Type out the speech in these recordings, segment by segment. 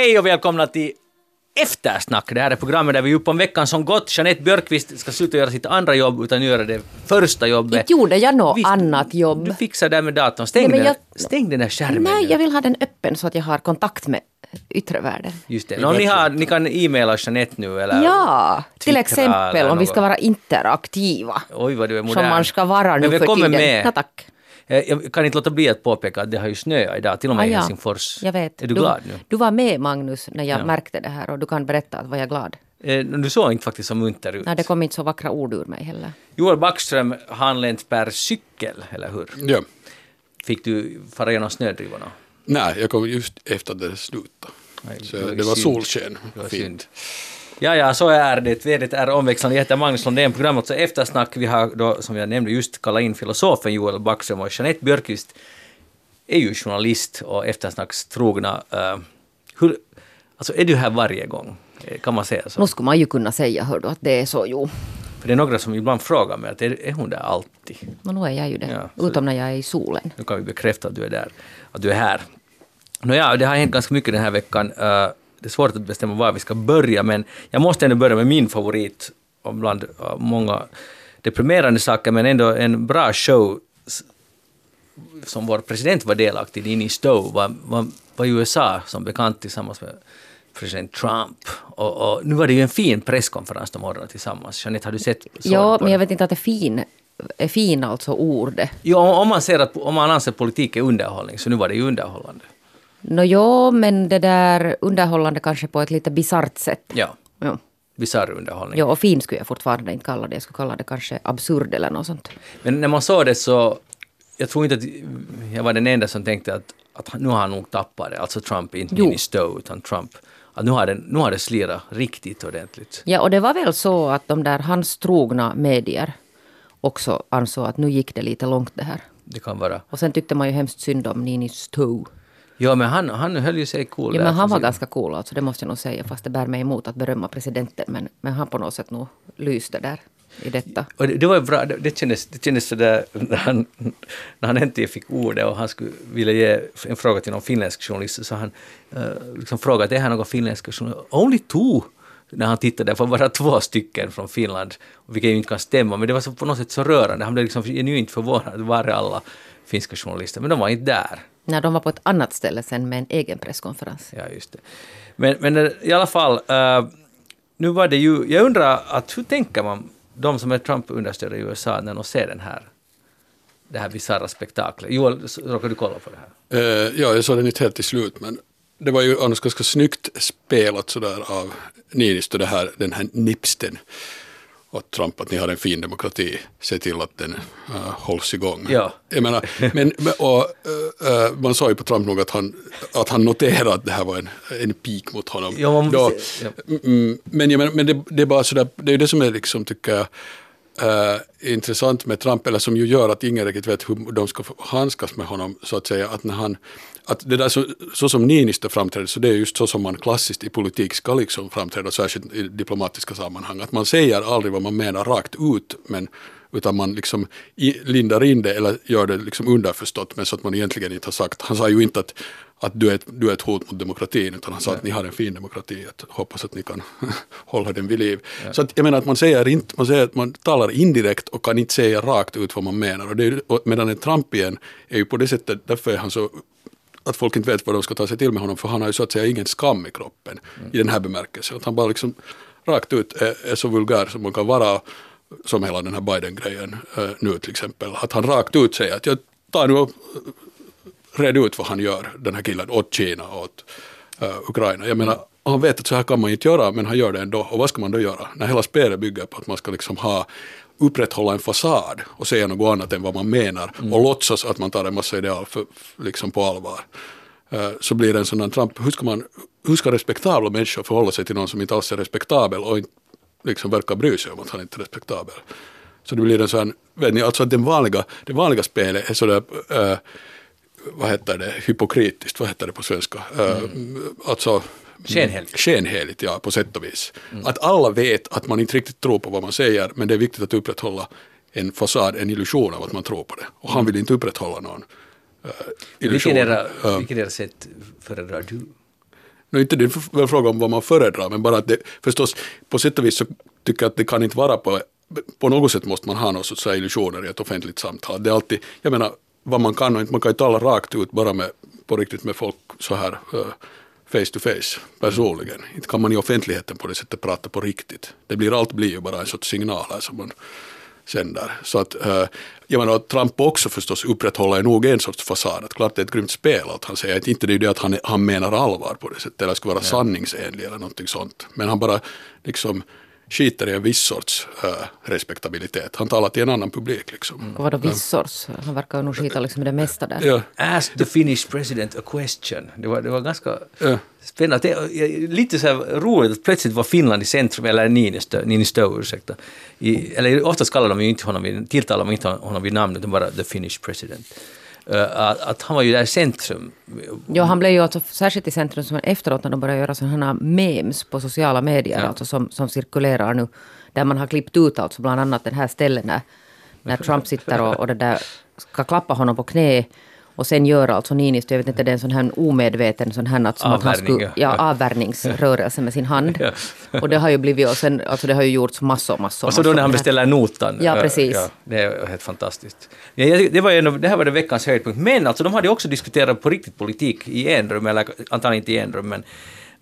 Hej och välkomna till Eftersnack. Det här är programmet där vi är uppe om veckan som gått. Jeanette Björkqvist ska sluta göra sitt andra jobb utan göra det första jobbet. Inte gjorde jag något Visst, annat jobb. Du fixar det med datorn. Stäng, Ja, men den, jag- stäng den där skärmen. Nej, nu. jag vill ha den öppen så att jag har kontakt med yttre världen. Just det. Nå, ni, har, ni kan e-maila Jeanette nu eller Ja, till exempel om vi ska vara interaktiva. Oj vad du är modern. Som man ska vara nu Men vi för kommer tiden. med. Ja, tack. Eh, Jag kan inte låta bli att påpeka att det har ju snöat idag, till och med Ah, i ja. Helsingfors. Jag vet. Är du, glad nu? Du var med Magnus när jag Ja. märkte det här och du kan berätta att var jag glad. Eh, Du såg inte faktiskt så munter ut. Nej, det kom inte så vackra ord ur mig heller. Joel Backström handlänt per cykel, eller hur? Ja. Fick du fara genom snödrivorna? Nej, jag kom just efter att det slutade. Så det var ju det var synd. solsken. Det var Fint. Ja, ja, så är det. Vädret är omväxlande. Jag heter Magnus Lundén, programmet så Eftersnack. Vi har då, som jag nämnde, just kallat in filosofen Joel Backström och Jeanette Björkqvist är ju journalist och Eftersnacks trogna. Uh, hur, alltså, är du här varje gång? Eh, Kan man säga så? Nu skulle man ju kunna säga hör du, att det är så, jo. För det är några som ibland frågar mig att är, är hon där alltid? Men nu är jag ju det. Ja, Utom när jag är i solen. Nu kan vi bekräfta att du är där, att du är här. Nåja, det har hänt ganska mycket den här veckan. Eh, det är svårt att bestämma var vi ska börja, men jag måste ändå börja med min favorit, och bland eh, många deprimerande saker, men ändå en bra show som vår president var delaktig i, i Stowe, var, var, var i USA som bekant tillsammans med president Trump. Och, och nu var det ju en fin presskonferens de ordnade tillsammans. Jeanette, har du sett? Ja, men jag vet inte att det är fin, är fin alltså ordet. Jo, om man ser att om man anser politik är underhållning, så nu var det ju underhållande. Nå jo, men det där underhållande kanske på ett lite bisarrt sätt. Ja, Ja. bisarr underhållning. Ja, och fin skulle jag fortfarande inte kalla det. Jag skulle kalla det kanske absurd eller något sånt. Men när man såg det så, jag tror inte att jag var den enda som tänkte att, att nu har han nog tappat det, alltså Trump, inte Jo. i Stowe, utan Trump. Att nu har det, nu har det slirat riktigt ordentligt. Ja, och det var väl så att de där hans trogna medier också ansåg att nu gick det lite långt det här. Det kan vara. Och sen tyckte man ju hemskt synd om Nini Stowe. Ja, men han, han höll ju sig cool Ja, men han var sin- ganska cool alltså, det måste jag nog säga. Fast det bär mig emot att berömma presidenten. Men, men han på något sätt nog lyste där i detta. Och det, det var bra, det, det kändes, det kändes sådär när han, när han äntligen fick ordet och han skulle vilja ge en fråga till någon finländsk journalist så han, uh, liksom frågade, är här någon finländska journalister? Only two! När han tittade, för bara två stycken från Finland, vilket ju inte kan stämma, men det var så, på något sätt så rörande. Han blev liksom genuint förvånad, var är alla finska journalister? Men de var inte där. När de var på ett annat ställe sen med en egen presskonferens. Ja, just det. Men, men eh, i alla fall, eh, nu var det ju, jag undrar att hur tänker man, de som är Trump-understödda i USA, när de ser den här, det här bisarra spektaklet? Joel, råkar du kolla på det här? Eh, ja, jag såg den inte helt till slut, men det var ju annars ganska snyggt spelat sådär av Niinistö, det här, den här nipsten åt Trump att ni har en fin demokrati, se till att den uh, hålls igång. Ja. Jag menar, men, och, eh, man sa ju på Trump nog att han, att han noterade att det här var en, en pik mot honom. Ja, Då, se- ja. mm, men jag menar, men det, det är bara sådär, det är det som är liksom, tycker jag, eh, intressant med Trump, eller som ju gör att ingen riktigt vet hur de ska handskas med honom, så att säga, att när han att det där så, så som Niinistö framträder, så det är just så som man klassiskt i politik ska liksom framträda, särskilt i diplomatiska sammanhang. Att man säger aldrig vad man menar rakt ut, men, utan man liksom lindar in det eller gör det liksom underförstått, men så att man egentligen inte har sagt, han sa ju inte att, att du, är ett, du är ett hot mot demokratin, utan han sa att ni har en fin demokrati, att hoppas att ni kan hålla den vid liv. Så att, jag menar att man säger inte, man säger att man talar indirekt och kan inte säga rakt ut vad man menar. Och det är, och medan en Trump igen är ju på det sättet, därför är han så att folk inte vet vad de ska ta sig till med honom för han har ju så att säga ingen skam i kroppen i den här bemärkelsen. Att han bara liksom rakt ut är, är så vulgär som man kan vara som hela den här Biden-grejen eh, nu till exempel. Att han rakt ut säger att jag tar nu och red ut vad han gör, den här killen, åt Kina och åt eh, Ukraina. Jag menar, han vet att så här kan man inte göra, men han gör det ändå. Och vad ska man då göra? När hela spelet bygger på att man ska liksom ha upprätthålla en fasad och säga något annat än vad man menar och låtsas att man tar en massa ideal för, liksom på allvar. Eh, så blir det en sån här Trump, hur ska, man, hur ska respektabla människor förhålla sig till någon som inte alls är respektabel och inte liksom verkar bry sig om att han inte är respektabel. Så det blir en sån, vet ni, alltså att den vanliga, det vanliga spelet är sådär, äh, vad heter det, hypokritiskt, vad heter det på svenska? Äh, Alltså Skenheligt. Skenheligt, ja, på sätt och vis. Att alla vet att man inte riktigt tror på vad man säger, men det är viktigt att upprätthålla en fasad, en illusion av att man tror på det. Och han vill inte upprätthålla någon äh, illusion. Vilket era, Ja. vilket era sätt föredrar du? Nu är inte det en fråga om vad man föredrar, men bara att det förstås på sätt och vis så tycker jag att det kan inte vara på, på något sätt måste man ha några sorts illusioner i ett offentligt samtal. Det är alltid, jag menar, vad man kan och inte, man kan ju tala rakt ut bara med, på riktigt med folk så här eh, face to face, personligen. Inte kan man i offentligheten på det sättet prata på riktigt. Det blir, allt blir ju bara en sorts signal här som man sänder. Så att, uh, jag menar, Trump också förstås upprätthåller nog en sorts fasad. Att klart det är ett grymt spel att han säger att inte det är det att han, han menar allvar på det sättet eller ska vara ja. sanningsenlig eller någonting sånt. Men han bara liksom skiter i en viss sorts äh, respektabilitet. Han talar till en annan publik. Liksom. Mm. Och vadå viss sorts? Han verkar ju nog skita liksom det mesta där. Ja. Ask the Finnish president a question. Det var, det var ganska ja. spännande. Lite så här roligt att plötsligt var Finland i centrum, eller Niinistö, Niinistö ursäkta. I, eller oftast kallar de ju inte honom, tilltalar de inte honom vid namn, utan bara the Finnish president. Eh, att, att, han var ju där i centrum. Ja, han blev ju alltså särskilt i centrum som efteråt när de började göra sådana memes på sociala medier ja. alltså som, som cirkulerar nu. Där man har klippt ut alltså bland annat den här stället när, när Trump sitter och, och det där ska klappa honom på knä och sen gör alltså Niinistö, jag vet inte, det är en sån här omedveten sån här att, som att han skulle, ja, avvärjningsrörelse med sin hand. ja. Och det har ju blivit, och sen, alltså det har ju gjorts massor, massor. Och så då när han beställer notan. Ja, precis. Ja, det är helt fantastiskt. Ja, det, var en, det här var det veckans höjdpunkt. Men alltså de hade också diskuterat på riktigt politik i en rum, eller antagligen inte i en rum, men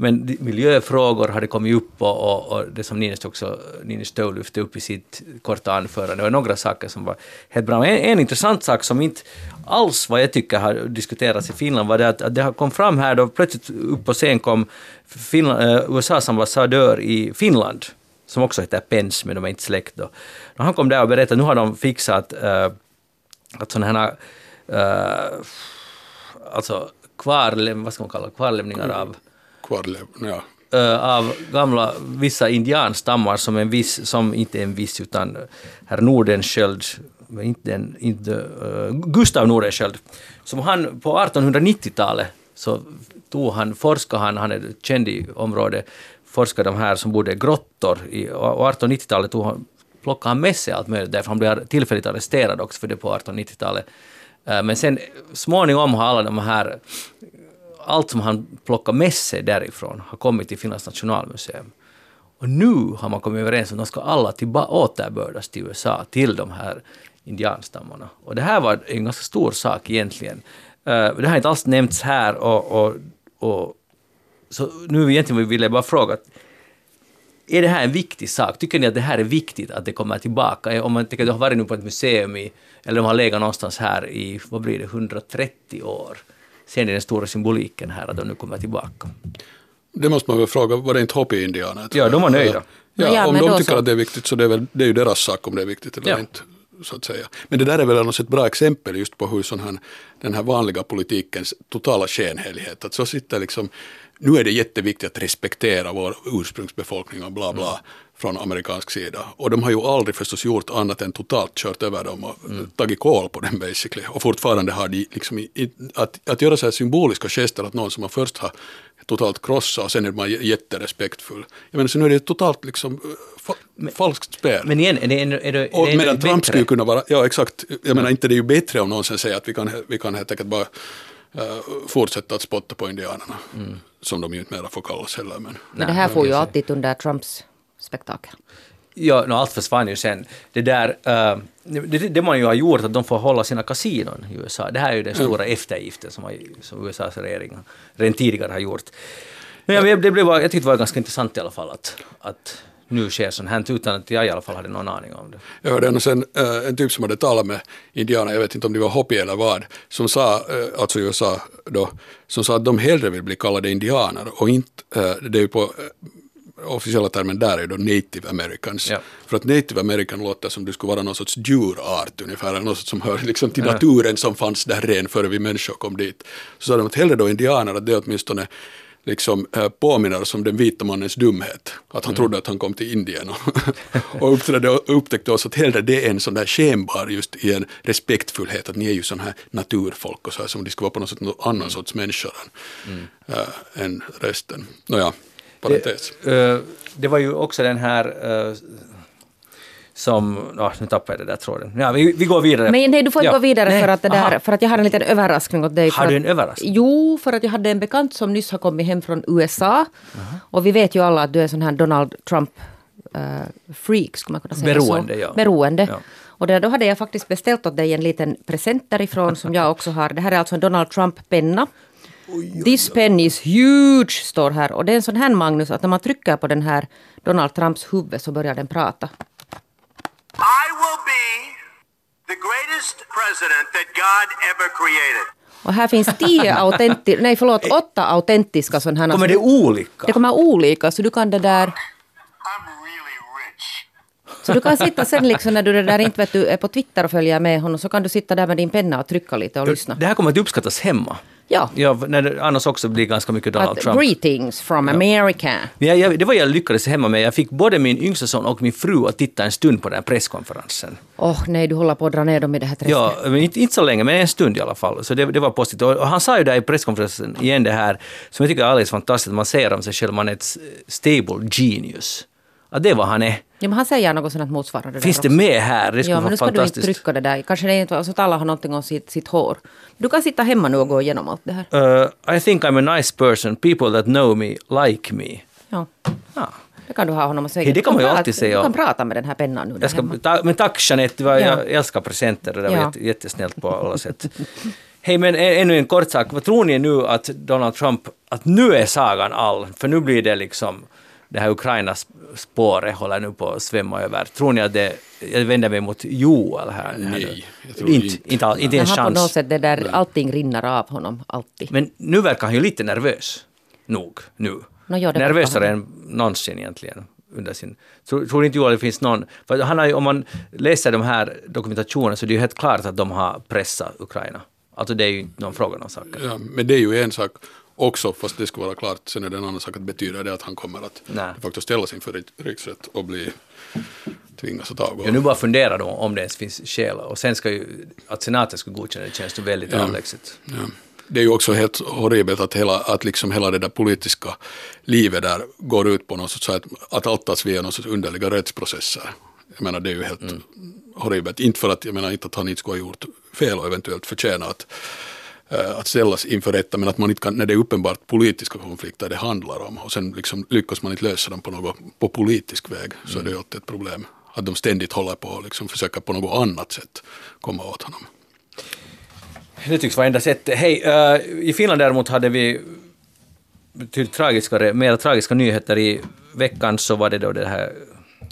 men miljöfrågor hade kommit upp och, och, och det som Ninistö också Ninistö lyfte upp i sitt korta anförande, det var några saker som var helt bra. En, en intressant sak som inte alls vad jag tycker har diskuterats i Finland var det att, att det kom fram här då plötsligt upp på scen kom Finland, eh, USAs ambassadör i Finland som också heter Pence, men de är inte släkt då. Och han kom där och berättade att nu har de fixat eh, att sådana här äh, alltså kvarläm, vad ska man kalla kvarlämningar av kvarlev, ja. Eh, av gamla vissa indianstammar som, en viss, som inte en viss utan herr Nordenskiöld, inte, en, inte uh, Gustav Nordenskiöld, som han på 1890-talet så tog han, forskade han, han är känd i området, forskade de här som bodde i grottor. I, och 1890-talet tog han, plockade han med sig allt möjligt därför han blev tillfälligt arresterad också för det på 1890-talet. Eh, men sen småningom har alla de här allt som han plockade med sig därifrån har kommit till Finlands nationalmuseum. Och nu har man kommit överens om att de ska alla återbördas till USA, till de här indianstammarna. Och det här var en ganska stor sak egentligen. Uh, det har inte alls nämnts här och, och, och så nu egentligen vill jag bara fråga, är det här en viktig sak? Tycker ni att det här är viktigt att det kommer tillbaka? Om man tänker att det har varit nu på ett museum i, eller de har legat någonstans här i, vad blir det, 130 år ser ni den stora symboliken här att de nu kommer tillbaka? Det måste man väl fråga, var det inte Hopi-indianer? Ja, de var nöjda. Ja, ja om de tycker så... att det är viktigt så det är, väl, det är ju deras sak om det är viktigt eller ja. inte. Så att säga. Men det där är väl något ett bra exempel just på hur sån här, den här vanliga politikens totala skenhelighet, att så sitter liksom nu är det jätteviktigt att respektera vår ursprungsbefolkning och bla bla. Mm från amerikansk sida. Och de har ju aldrig förstås gjort annat än totalt kört över dem och mm. tagit koll på dem basically. Och fortfarande har de liksom, att, att göra så här symboliska gester att någon som man först har totalt krossat och sen är man jätterespektfull. Jag menar, så nu är det totalt liksom fa men, falskt spel. Men igen, är det, är det, och medan Trump skulle kunna vara, ja exakt, jag mm. menar inte det är ju bättre om någon sen säger att vi kan, vi kan helt enkelt bara uh, fortsätta att spotta på indianerna. Mm. Som de ju inte mera får kallas heller. Men, men det här får ju alltid under Trumps spektakel. Ja, no, allt försvann ju sen. Det där, uh, det, det man ju har gjort att de får hålla sina kasinon i USA. Det här är ju den stora mm. eftergiften som, har, som USAs regering redan tidigare har gjort. Men jag, det blev, jag tyckte det var ganska intressant i alla fall att, att nu sker sånt här utan att jag i alla fall hade någon aning om det. Jag hörde en, sen, uh, en typ som hade talat med indianer, jag vet inte om det var Hopi eller vad, som sa, uh, alltså USA då, som sa att de hellre vill bli kallade indianer och inte, det är ju på officiella termen där är då native americans. Ja. För att native american låter som du skulle vara någon sorts djurart ungefär, eller något som hör liksom till naturen som fanns där ren före vi människor kom dit. Så sa de att hellre då indianer, att det åtminstone liksom äh, påminner oss om den vita mannens dumhet. Att han mm. trodde att han kom till Indien och, och uppträdde upptäckte oss att hellre det är en sån där skenbar just i en respektfullhet att ni är ju sån här naturfolk och så här som de ska vara på något sätt någon annan mm. sorts människor än, mm. äh, än resten. Nåja, parentes. Det, uh, det var ju också den här uh, som, oh, nu tappade jag det där tråden. Ja, vi, vi går vidare. Men nej, du får inte ja. gå vidare Nej, för att, det där, aha. för att jag har en liten överraskning åt dig. Har du en överraskning? Jo, för att jag hade en bekant som nyss har kommit hem från USA. Och vi vet ju alla att du är en sån här Donald Trump-freak, skulle man kunna säga Beroende, så. ja. Beroende. Ja. Och då hade jag faktiskt beställt åt dig en liten present därifrån som jag också har. Det här är alltså en Donald Trump-penna. This pen is huge, står här. Och det är en sån här Magnus, att när man trycker på den här Donald Trumps huvud så börjar den prata. I will be the greatest president that God ever created. Och här finns tio autentiska, nej förlåt, åtta autentiska sådana här. Kommer det olika? Det kommer olika, så du kan det där... I'm really rich. Så du kan sitta sen liksom när du det där inte vet du är på Twitter och följer med honom, så kan du sitta där med din penna och trycka lite och lyssna. Det här kommer att uppskattas hemma. Ja. Ja, när det annars också blir ganska mycket Donald Att, Trump. greetings from America. Men jag, det var jag lyckades hemma med. Jag fick både min yngsta son och min fru att titta en stund på den här presskonferensen. Åh nej, du håller på att dra ner dem i det här träsket. Ja, men inte, inte så länge, men en stund i alla fall. Så det, det var positivt. Och, han sa ju där i presskonferensen igen det här, som jag tycker är alldeles fantastiskt, man säger om sig själv, man är ett stable genius. Att det är vad han är. Ja, men han säger något sådant motsvarande. Finns det också. med här? Det skulle Ja, men nu ska du inte trycka det där. Kanske det är inte så att alla har någonting om sitt, sitt hår. Du kan sitta hemma nu och gå igenom allt det här. Uh, I think I'm a nice person. People that know me like me. Ja. Ja. Det kan du ha honom att säga. Hej, det kan man ju alltid säga Du kan prata med den här pennan nu ska, ta, men tack Jeanette, var, Ja. jag älskar presenter. Det där var Ja. jätte, jättesnällt på alla sätt. Hej, men ännu en kort sak. Vad tror ni nu att Donald Trump, att nu är sagan all? För nu blir det liksom, det här Ukraina-spåret håller nu på att svämma över. Tror ni att det, jag vänder mig mot Joel här. Nej, jag tror inte. inte. Inte, all, inte en Men han på något chans. sätt, det där, allting rinner av honom, alltid. Men nu verkar han ju lite nervös. Nog, nu. Ja, det Nervösare än någonsin egentligen. Under sin, tror, tror inte Joel det finns någon... För han har ju, om man läser de här dokumentationerna så är det ju helt klart att de har pressat Ukraina. Alltså det är ju inte någon fråga om saker. Ja, men det är ju en sak också, fast det ska vara klart. Sen är det en annan sak att betyder det att han kommer att Nej. facto ställas inför rik- riksrätt och bli tvingas att avgå. Jag nu bara funderar då om det ens finns skäl. Och sen ska ju, att senaten ska godkänna det känns ju väldigt Ja. avlägset. Ja. Det är ju också helt horribelt att hela, att liksom hela det där politiska livet där går ut på något sorts, att, att allt tas via någon sorts underliga rättsprocesser. Jag menar det är ju helt horribelt. Inte för att, jag menar inte att han inte skulle ha gjort fel och eventuellt förtjäna att, att ställas inför rätta, men att man inte kan, när det är uppenbart politiska konflikter det handlar om och sen liksom lyckas man inte lösa dem på, något, på politisk väg så är det ju alltid ett problem. Att de ständigt håller på och liksom försöker på något annat sätt komma åt honom. Det tycks vara enda sättet. Hej, eh, i Finland däremot hade vi betydligt tragiskare, mer tragiska nyheter. I veckan så var det då det här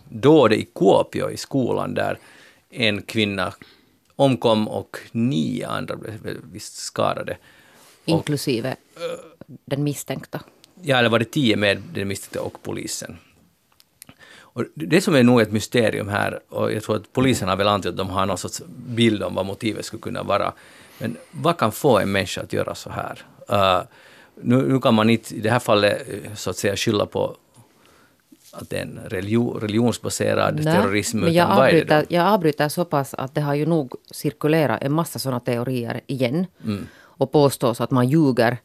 dådet i Kuopio i skolan där en kvinna omkom och nio andra blev visst skadade. Inklusive den misstänkta. Ja, eller var det tio med den misstänkta och polisen. Och det som är nog ett mysterium här, och jag tror att polisen har väl antytt att de har någon sorts bild om vad motivet skulle kunna vara. Men vad kan få en människa att göra så här? Uh, nu, nu kan man inte i det här fallet eh, så att säga skylla på att det är en religion, religionsbaserad Nej, terrorism, men jag avbryter, jag avbryter så pass att det har ju nog cirkulerat en massa sådana teorier igen. Mm. Och påstås att man ljuger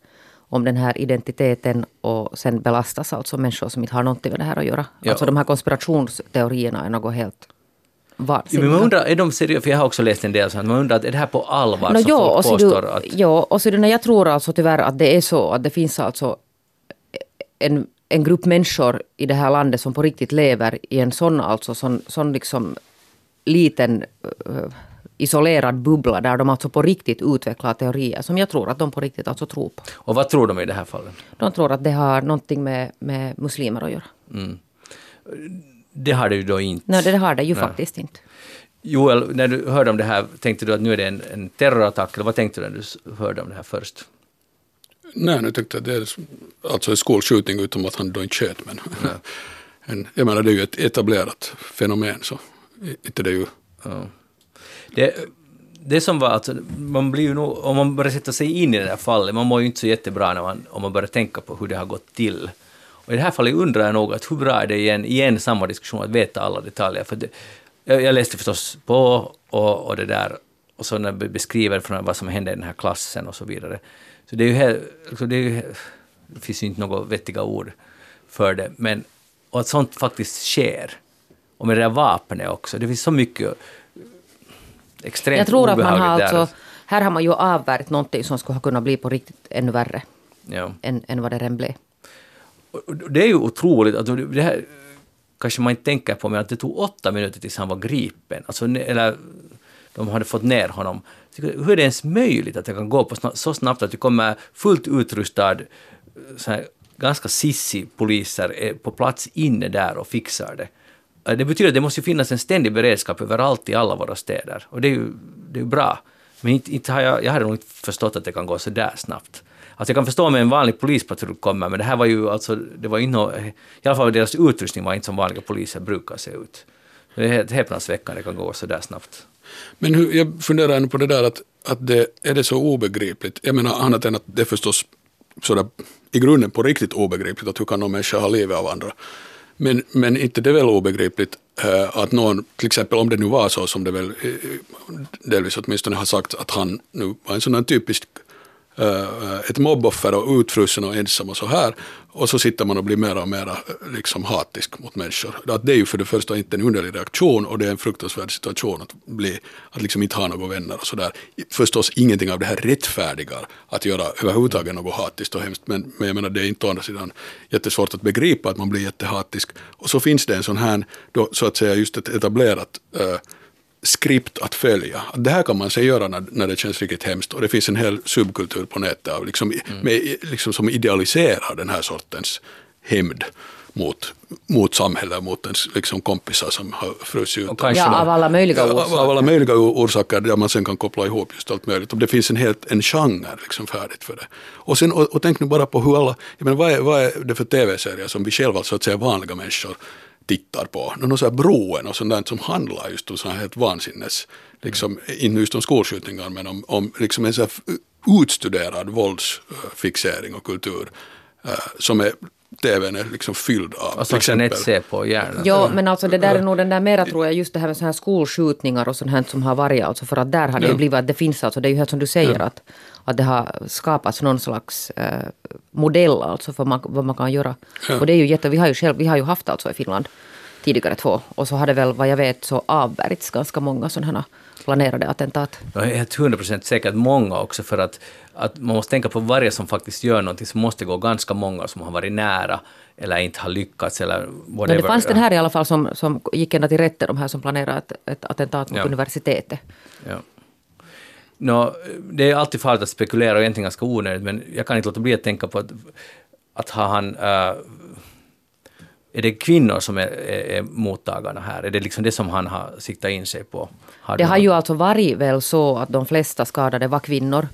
om den här identiteten och sen belastas alltså människor som inte har någonting med det här att göra. Ja. Alltså de här konspirationsteorierna är något helt Ja, vansinnigt. men man undrar, är de seriösa? För jag har också läst en del sånt. Man undrar, är det här på allvar No, som jo, folk och påstår du, att... jo, och så du, jag tror alltså tyvärr att det är så att det finns alltså en, en grupp människor i det här landet som på riktigt lever i en sån, alltså sån, sån liksom liten eh, isolerad bubbla där de alltså på riktigt utvecklar teorier som jag tror att de på riktigt alltså tror på. Och vad tror de i det här fallet? De tror att det har någonting med, med muslimer att göra. Det har det ju då inte. Nej, det har det ju Nej. faktiskt inte. Joel, när du hörde om det här, tänkte du att nu är det en, en terrorattack, eller vad tänkte du när du hörde om det här först? Nej, nu tänkte jag det är alltså en skolskjutning utom att han då inte sköt. Men en, jag menar det är ju ett etablerat fenomen så inte det är ju Ja. Det, det som var alltså, man blir ju nog, om man börjar sätta sig in i det här fallet, man mår ju inte så jättebra när man, om man börjar tänka på hur det har gått till. Och i det här fallet undrar jag nog att hur bra är det igen, igen samma diskussion, att veta alla detaljer. För det, jag, jag läste förstås på och, och det där, och så när vi beskriver vad som hände i den här klassen och så vidare. Så det är ju alltså det, är ju, det finns ju inte några vettiga ord för det, men och att sånt faktiskt sker. och med det där vapnet också. Det finns så mycket extremt Jag tror att man har där. alltså, här har man ju avvärjt någonting som skulle ha kunnat bli på riktigt ännu värre Ja. än, än vad det redan blev. Det är ju otroligt, att det här kanske man inte tänker på, men att det tog åtta minuter tills han var gripen. Alltså, eller de hade fått ner honom. Hur är det ens möjligt att det kan gå på så snabbt att det kommer fullt utrustad, så här, ganska sissig poliser är på plats inne där och fixar det. Eh, det betyder att det måste finnas en ständig beredskap överallt i alla våra städer. Och det är ju, det är bra. Men inte, inte har jag, jag hade nog inte förstått att det kan gå så där snabbt. Alltså jag kan förstå om en vanlig polispatrull kommer, men det här var ju alltså, det var inte, i alla fall deras utrustning var inte som vanliga poliser brukar se ut. Det är helt häpnadsväckande, det kan gå så där snabbt. Men hur, jag funderar ändå på det där att, att det, är det så obegripligt? Jag menar annat än att det är förstås sådär, i grunden på riktigt obegripligt att hur kan någon människa ha livet av andra? Men, men inte det är väl obegripligt eh, att någon, till exempel om det nu var så som det väl eh, delvis åtminstone har sagt att han nu var en sån här typisk Eh, ett mobboffer och utfrusen och ensam och så här. Och så sitter man och blir mer och mer eh, liksom hatisk mot människor. Att det är ju för det första inte en underlig reaktion och det är en fruktansvärd situation att, bli, att liksom inte ha några vänner och sådär. Förstås ingenting av det här rättfärdigar att göra överhuvudtaget något hatiskt och hemskt. Men, men jag menar det är inte å andra sidan jättesvårt att begripa att man blir jättehatisk. Och så finns det en sån här, då, så att säga just ett etablerat eh, skript att följa. Det här kan man sig göra när, när det känns riktigt hemskt och det finns en hel subkultur på nätet av liksom, med, liksom, som idealiserar den här sortens hämnd mot, mot samhället, mot ens liksom, kompisar som har frusit ut. Ja, av alla möjliga Ja, orsaker. av alla möjliga orsaker där man sen kan koppla ihop just allt möjligt. Och det finns en helt en genre liksom färdigt för det. Och, sen, och, och tänk nu bara på hur alla, jag menar, vad, är, vad är det för tv-serier som vi själva så att säga vanliga människor tittar på? Någon sån här Broen och sånt där som handlar just om sån här helt vansinnes, liksom, inte just om skolskjutningar men om, om liksom en sån här utstuderad våldsfixering och kultur eh, som är tvn är liksom fylld av. Och som Jeanette ser på gärna. Jo, men alltså det där är nog den där mera tror jag, just det här med så här skolskjutningar och sånt här som har varit alltså för att där har det ju Ja. blivit att det finns alltså, det är ju helt som du säger att, att det har skapats någon slags eh, modell alltså för man, vad man kan göra. Ja. Och det är ju jätte, vi har ju själv, vi har ju haft alltså i Finland tidigare två och så har det väl vad jag vet så avvärjts ganska många sådana här planerade attentat. Jag är helt 100% säker att många också för att, att man måste tänka på varje som faktiskt gör någonting så måste det gå ganska många som har varit nära eller inte har lyckats eller Men whatever. det fanns den här i alla fall som, som gick ända till rätten, de här som planerade ett, ett attentat mot Ja. universitetet. Ja. Nå, det är alltid farligt att spekulera och egentligen ganska onödigt, men jag kan inte låta bli att tänka på att, att har han... äh, är det kvinnor som är, är, är mottagarna här? Är det liksom det som han har siktat in sig på? Har Det har någon- ju alltså varit väl så att de flesta skadade var kvinnor.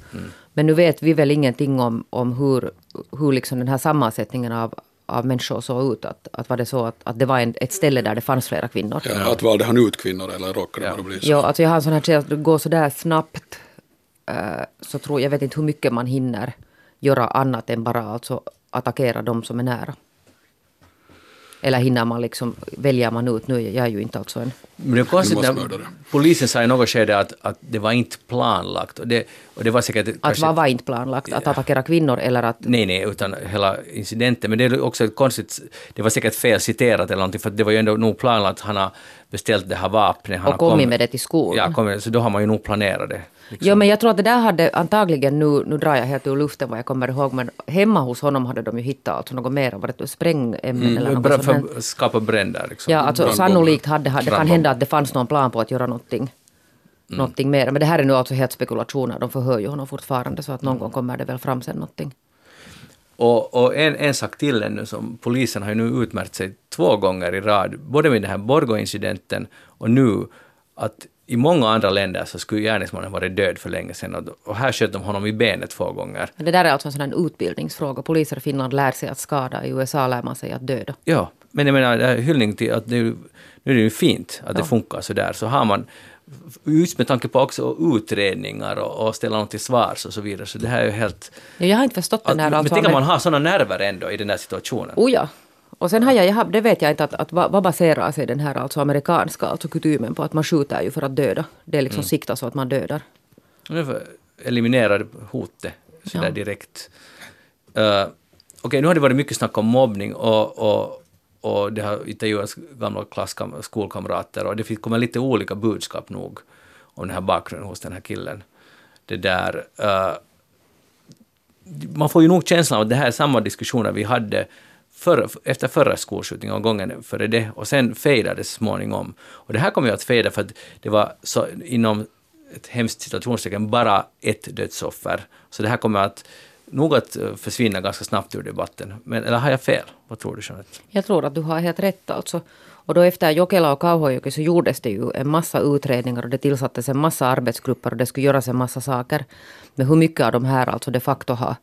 Men nu vet vi väl ingenting om, om hur, hur liksom den här sammansättningen av, av människor såg ut. Att, att var det så att, att det var en, ett ställe där det fanns flera kvinnor? Ja, Att valde han ut kvinnor eller råkade det bara bli så? Jo, alltså jag har en sån här känsla att det går så där snabbt. Eh, så tror jag vet inte hur mycket man hinner göra annat än bara alltså attackera de som är nära. Eller hinner man liksom, väljer man ut nu, jag är ju inte alltså en... Men det är konstigt när polisen sa i något skede att, att det var inte planlagt. Och det, och det var säkert... Att kanske- vad var inte planlagt? Att attackera kvinnor eller att... Nej, nej, utan hela incidenten. Men det är också ett konstigt... Det var säkert fel citerat eller någonting, för det var ju ändå nog planlagt. Han har beställt det här vapnet. Han Och har kommit med det till skolan. Ja, kommit, så då har man ju nog planerat det. Liksom. Jo, men jag tror att det där hade antagligen, nu, nu drar jag helt ur luften vad jag kommer ihåg, men hemma hos honom hade de ju hittat alltså något mer, var det sprängämnen eller något sånt för att skapa bränder. Liksom. Ja, alltså Brandbomber. sannolikt hade, det kan hända att det fanns någon plan på att göra någonting, Mm. någonting mer. Men det här är nu alltså helt spekulationer, de förhör ju honom fortfarande, så att någon gång kommer det väl fram sen någonting. Och, och en, en sak till ännu, som polisen har ju nu utmärkt sig två gånger i rad, både med den här Borgo-incidenten och nu, att i många andra länder så skulle gärningsmannen varit död för länge sedan och, här sköt de honom i benet två gånger. Men det där är alltså en här utbildningsfråga. Poliser i Finland lär sig att skada, i USA lär man sig att döda. Ja, men jag menar, hyllning till att ju- nu är det ju fint att det funkar så där, så har man just med tanke på också utredningar och, och ställa något till svars och så vidare, så det här är ju helt... Ja, jag har inte förstått den här... men alltså, tänk om men- man har sådana nerver ändå i den där situationen. Oh ja. Och sen har jag, jag det vet jag inte, att, att vad, vad baserar sig den här alltså amerikanska alltså kutymen på? Att man skjuter ju för att döda. Det är liksom Mm. sikta så att man dödar. Eliminera hotet sådär Ja. direkt. Uh, Okej, nu har det varit mycket snack om mobbning och, och och det har intervjuats gamla klasskam- skolkamrater och det kommer lite olika budskap nog om den här bakgrunden hos den här killen. Det där, eh, man får ju nog känslan av att det här är samma diskussioner vi hade förra, efter förra skolskjutningen och gången före det, och sen fejdade småningom. Och det här kommer ju att fejda för att det var så, inom ett hemskt situationstecken bara ett dödsoffer. Så det här kommer att nog att eh, försvinna ganska snabbt ur debatten. Men, eller har jag fel? Vad tror du Jeanette? Jag tror att du har helt rätt alltså. Och då efter Jokela och Kauhajoki så gjordes det ju en massa utredningar och det tillsattes en massa arbetsgrupper och det skulle göras en massa saker. Men hur mycket av de här alltså de facto har,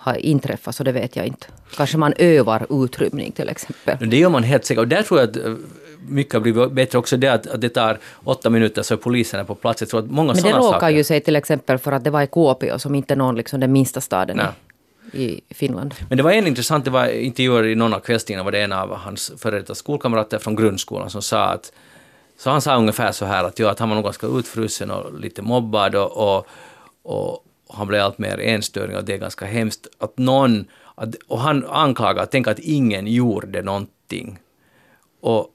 har inträffat så det vet jag inte. Kanske man övar utrymning till exempel. Det gör man helt säkert. Och där tror jag att eh, mycket har blivit bättre också det att, att det tar åtta minuter så är polisen på plats. Jag tror att många Men det råkar saker... ju sig till exempel för att det var i Kuopio som inte någon liksom den minsta staden Nej. i, i Finland. Men det var en intressant, det var intervjuer i någon av kvällstidningarna var det en av hans före detta skolkamrater från grundskolan som sa att så han sa ungefär så här att, ja, att han var nog ganska utfrusen och lite mobbad och, och, och han blev allt mer enstöring och det är ganska hemskt att någon, att, och han anklagar, tänk att ingen gjorde någonting. Och,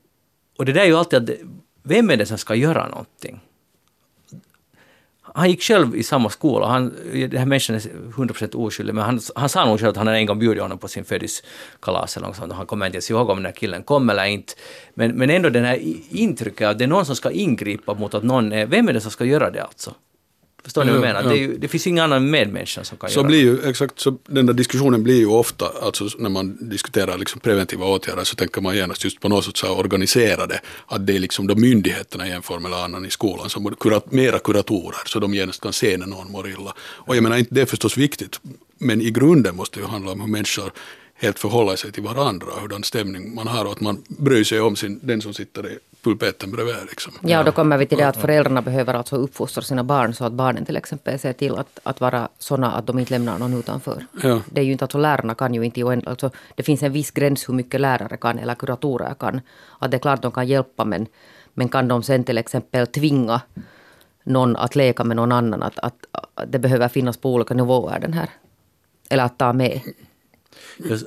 och det där är ju alltid att, vem är det som ska göra någonting? Han gick själv i samma skola. Han, den här människan är 100% oskyldig, men han, han sa nog själv att han hade en gång bjudit honom på sin födelsedagskalas eller något sånt. och Han kommer inte ens ihåg om den här killen kom eller inte. Men, men ändå den här intrycket att det är någon som ska ingripa mot att någon är... Vem är det som ska göra det alltså? Förstår ni vad jag Ja, menar? ja. Det, ju, det finns ingen annan medmänniska som kan Så göra blir ju, exakt, så den där diskussionen blir ju ofta, alltså när man diskuterar liksom preventiva åtgärder så tänker man genast just på något sorts organiserade, att det är liksom de myndigheterna i en form eller annan i skolan som borde kurat, mera kuratorer så de genast kan se när någon mår illa. Och jag menar, inte det är förstås viktigt, men i grunden måste det ju handla om hur människor helt förhåller sig till varandra, hurdan stämning man har och att man bryr sig om sin, den som sitter i pulpeten bredvid. Liksom. Ja, och då kommer vi till det att föräldrarna behöver alltså uppfostra sina barn så att barnen till exempel ser till att, att vara sådana att de inte lämnar någon utanför. Ja. Det är ju inte, alltså lärarna kan ju inte, alltså, det finns en viss gräns hur mycket lärare kan eller kuratorer kan. Att det är klart de kan hjälpa men, men kan de sen till exempel tvinga någon att leka med någon annan, att, att, att det behöver finnas på olika nivåer den här. Eller att ta med.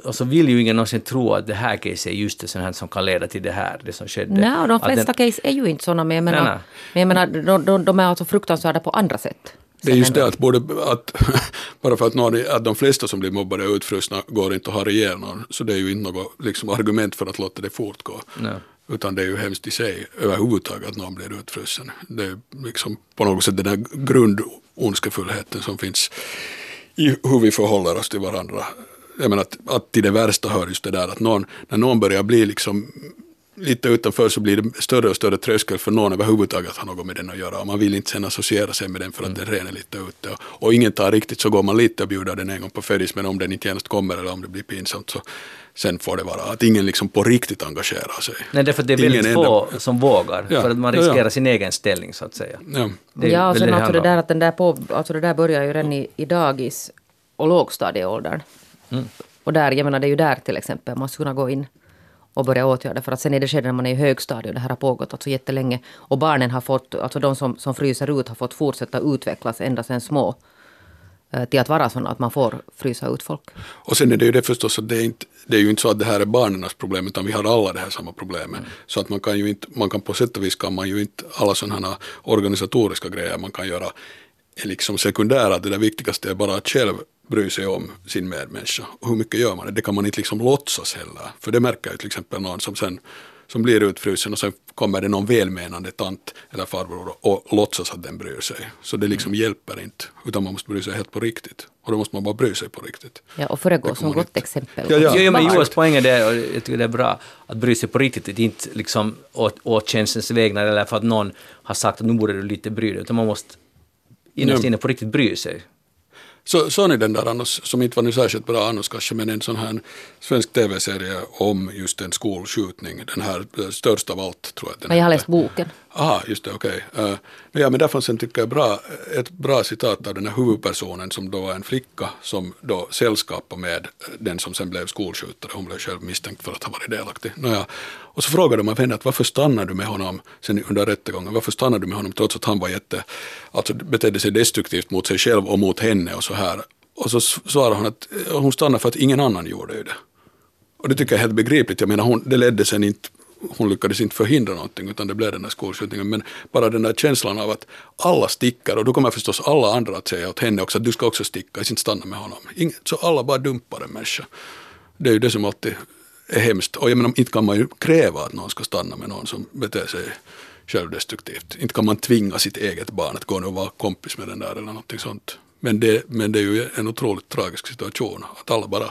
Och så vill ju ingen någonsin tro att det här case är just det här som kan leda till det här, det som skedde. Nej, och de Att den- flesta case är ju inte sådana, men jag menar, Nej, nej. Men jag menar de, de, de är alltså fruktansvärda på andra sätt. Det är just det att, både, att bara för att, någon, att de flesta som blir mobbade är utfrusna går inte att ha ihjäl någon, så det är ju inte något liksom, argument för att låta det fortgå. Nej. Utan det är ju hemskt i sig överhuvudtaget att någon blir utfrusen. Det är liksom på något sätt den där grundondskefullheten som finns i hur vi förhåller oss till varandra. Jag menar att, att till det värsta hör just det där att någon, när någon börjar bli liksom lite utanför så blir det större och större tröskel för någon överhuvudtaget att ha något med den att göra. Och man vill inte sen associera sig med den för att den redan är lite ute. Och, och ingen tar riktigt så går man lite och bjuder den en gång på födis men om den inte genast kommer eller om det blir pinsamt så sen får det vara att ingen liksom på riktigt engagerar sig. Nej, därför att det är Ingen väldigt enda- få som vågar, Ja, för att man ja, ja. riskerar sin egen ställning så att säga. Ja. Det ja, och sen det alltså det där att den där på, alltså det där börjar ju redan i, i dagis och lågstadieåldern. Mm. Och där, jag menar det är ju där till exempel man skulle kunna gå in och börja åtgärda. För att sen är det skede när man är i högstadiet och det här har pågått alltså jättelänge. Och barnen har fått, alltså de som, som fryser ut har fått fortsätta utvecklas ända sedan små. eh, Till att vara sådana att man får frysa ut folk. Och sen är det ju det förstås att det är, inte, det är ju inte så att det här är barnens problem utan vi har alla det här samma problemet. Så att man kan ju inte, man kan på sätt och vis kan man ju inte alla sådana här organisatoriska grejer man kan göra är liksom sekundära. Det där viktigaste är bara att själv bry sig om sin medmänniska. Och hur mycket gör man det? Det kan man inte liksom låtsas heller. För det märker ju till exempel någon som sen som blir utfrusen och sen kommer det någon välmenande tant eller farbror och låtsas att den bryr sig. Så det liksom hjälper inte, utan man måste bry sig helt på riktigt. Och då måste man bara bry sig på riktigt. Ja, och föregå Det som gott inte. exempel. Ja, ja. Jo, men. Joels poäng är det, och jag tycker det är bra, att bry sig på riktigt, att inte liksom åt, åt tjänstens vägnar eller för att någon har sagt att nu borde du lite bry dig, utan man måste innerst Ja. inne på riktigt bry sig. Så, såg ni den där annars, som inte var nu särskilt bra annars kanske, men en sån här svensk tv-serie om just en skolskjutning, den här eh, störst av allt tror jag den Men jag har läst boken. Aha, just det, okej. Eh, ja, men där fanns en, tycker jag, bra, eh, ett bra citat av den här huvudpersonen som då var en flicka som då sällskapade med den som sen blev skolskjutare. Hon blev själv misstänkt för att ha varit delaktig. Nåja. Och så frågade man henne att varför stannar du med honom sen under rättegången? Varför stannar du med honom trots att han var jätte, alltså betedde sig destruktivt mot sig själv och mot henne och så här. Och så svarade hon att eh, hon stannade för att ingen annan gjorde det. Och det tycker jag är helt begripligt. Jag menar, hon, det ledde sen inte hon lyckades inte förhindra någonting utan det blev den här skolskjutningen. Men bara den där känslan av att alla sticker och då kommer förstås alla andra att säga åt henne också att du ska också sticka, inte stanna med honom. Inget, så alla bara dumpar en människa. Det är ju det som alltid är hemskt. Och jag menar, inte kan man ju kräva att någon ska stanna med någon som beter sig självdestruktivt. Inte kan man tvinga sitt eget barn att gå och vara kompis med den där eller någonting sånt. Men det, men det är ju en otroligt tragisk situation att alla bara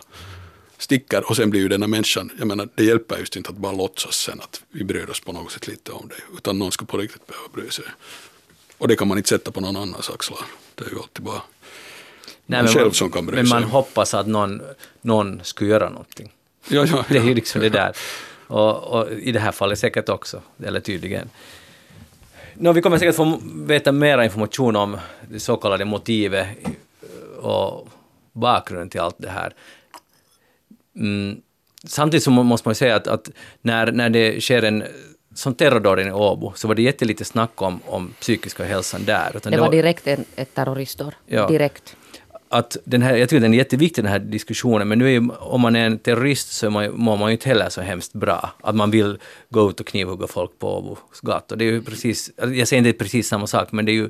sticker och sen blir ju denna människan, jag menar det hjälper just inte att bara låtsas sen att vi bryr oss på något sätt lite om dig utan någon ska på riktigt behöva bry sig. Och det kan man inte sätta på någon annans axlar. Det är ju alltid bara Nej, man själv som kan bry men sig. man hoppas att någon, någon skulle göra någonting. ja, ja, Det är ju ja. liksom det där. Och, och i det här fallet säkert också, eller tydligen. Nå, vi kommer säkert få veta mer information om det så kallade motivet och bakgrunden till allt det här. Mm. Samtidigt så må- måste man ju säga att, att när, när det sker en som terrordåden i Åbo så var det jättelite snack om, om psykiska hälsan där. Utan Det var direkt en, ett terroristdåd. Ja. Direkt. att den här, jag tycker den är jätteviktig den här diskussionen, men nu är, ju- om man är en terrorist så man, mår man ju inte heller så hemskt bra. Att man vill gå ut och knivhugga folk på Åbos gator. Det är ju precis, jag säger inte precis samma sak, men det är ju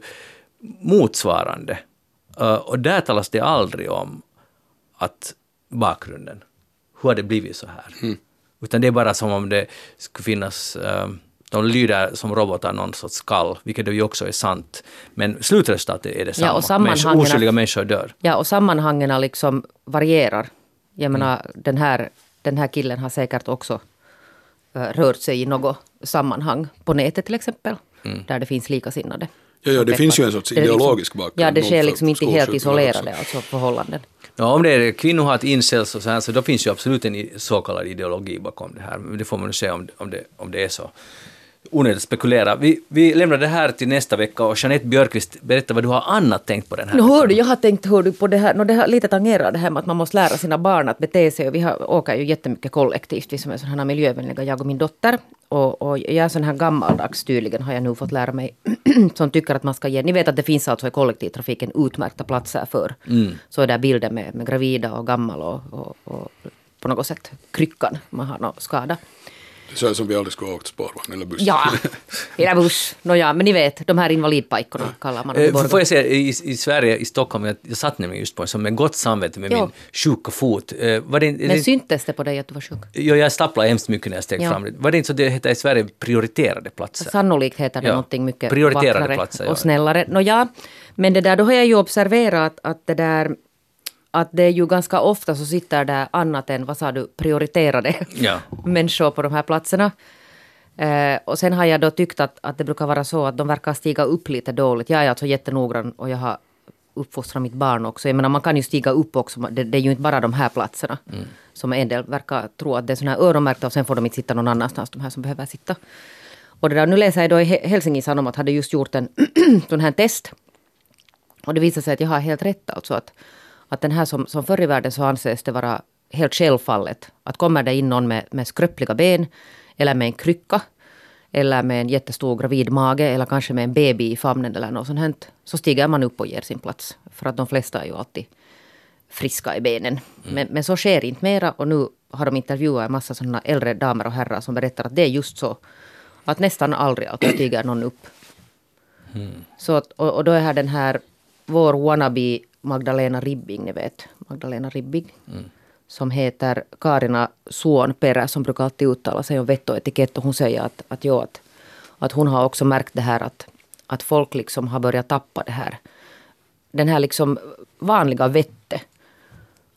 motsvarande. Uh, och där talas det aldrig om att bakgrunden, hur har det blivit så här? Utan det är bara som om det skulle finnas, uh, de lyder som robotar någon sorts skall, vilket det ju också är sant. Men slutresultatet är detsamma. och sammanhangen oskyldiga människor dör. Ja, och sammanhangen liksom varierar. Jag menar, den, här, den här killen har säkert också eh, rört sig i något sammanhang på nätet till exempel, där det finns likasinnade. Ja, ja, det finns ju en sorts liksom- ideologisk bakgrund Ja, det sker liksom inte helt isolerade alltså, förhållanden. Ja, om det är kvinnohat, incels och så här, så då finns ju absolut en så kallad ideologi bakom det här. Men det får man ju se om, om, det, om det är så. Onödigt att spekulera. Vi, vi lämnar det här till nästa vecka och Jeanette Björkqvist, berätta vad du har annat tänkt på den här veckan. hör du, jag har tänkt hör du, på det här, no, det har lite tangerar det här med att man måste lära sina barn att bete sig. Och vi har, åker ju jättemycket kollektivt, vi som är sådana här miljövänliga, jag och min dotter. Och, och jag är sån här gammaldags tydligen, har jag nu fått lära mig, som tycker att man ska ge... Ni vet att det finns alltså i kollektivtrafiken utmärkta platser för. Så är där bilder med, med gravida och gammal och, och, och på något sätt kryckan, man har någon skada. Det så här som vi aldrig skulle ha åkt spårvagn eller buss. Ja, eller buss. Nåja, men ni vet, de här invalidpajkorna kallar man dem i Eh. Får jag säga, i, i Sverige, i Stockholm, jag, jag satt nämligen just på en som med gott samvete med Ja. min sjuka fot. Eh, Var det, Men det, syntes det på dig att du var sjuk? jo, jag stapplade hemskt mycket när jag steg Ja. fram. Var det inte så det heter i Sverige prioriterade platser? Sannolikt heter det Ja, någonting mycket prioriterade vackrare platser, ja. och snällare. Ja, men det där, då har jag ju observerat att det där att det är ju ganska ofta så sitter där annat än, vad sa du, prioriterade Ja. människor på de här platserna. Eh, och sen har jag då tyckt att, att det brukar vara så att de verkar stiga upp lite dåligt. Jag är alltså jättenoggrann och jag har uppfostrat mitt barn också. Jag menar man kan ju stiga upp också. Det, det är ju inte bara de här platserna. Som en del verkar tro att det är sådana här öronmärkta och sen får de inte sitta någon annanstans, de här som behöver sitta. Och det där, nu läser jag då i He- Helsingin Sanomat hade just gjort en sån här test. Och det visar sig att jag har helt rätt alltså. Att, att den här som, som förr i världen så anses det vara helt självfallet. Att kommer det in någon med, med skröpliga ben eller med en krycka eller med en jättestor gravid mage eller kanske med en baby i famnen eller något sånt här, så stiger man upp och ger sin plats. För att de flesta är ju alltid friska i benen. Men, men så sker inte mera och nu har de intervjuat en massa sådana äldre damer och herrar som berättar att det är just så. Att nästan aldrig alltså stiger någon upp. Så att, och, och då är här den här vår wannabe Magdalena Ribbing, ni vet. Magdalena Ribbing. Som heter Karina Suonperä som brukar alltid uttala sig om vett och etikett. Och hon säger att, att, jo, att, att hon har också märkt det här att, att folk liksom har börjat tappa det här. Den här liksom vanliga vettet.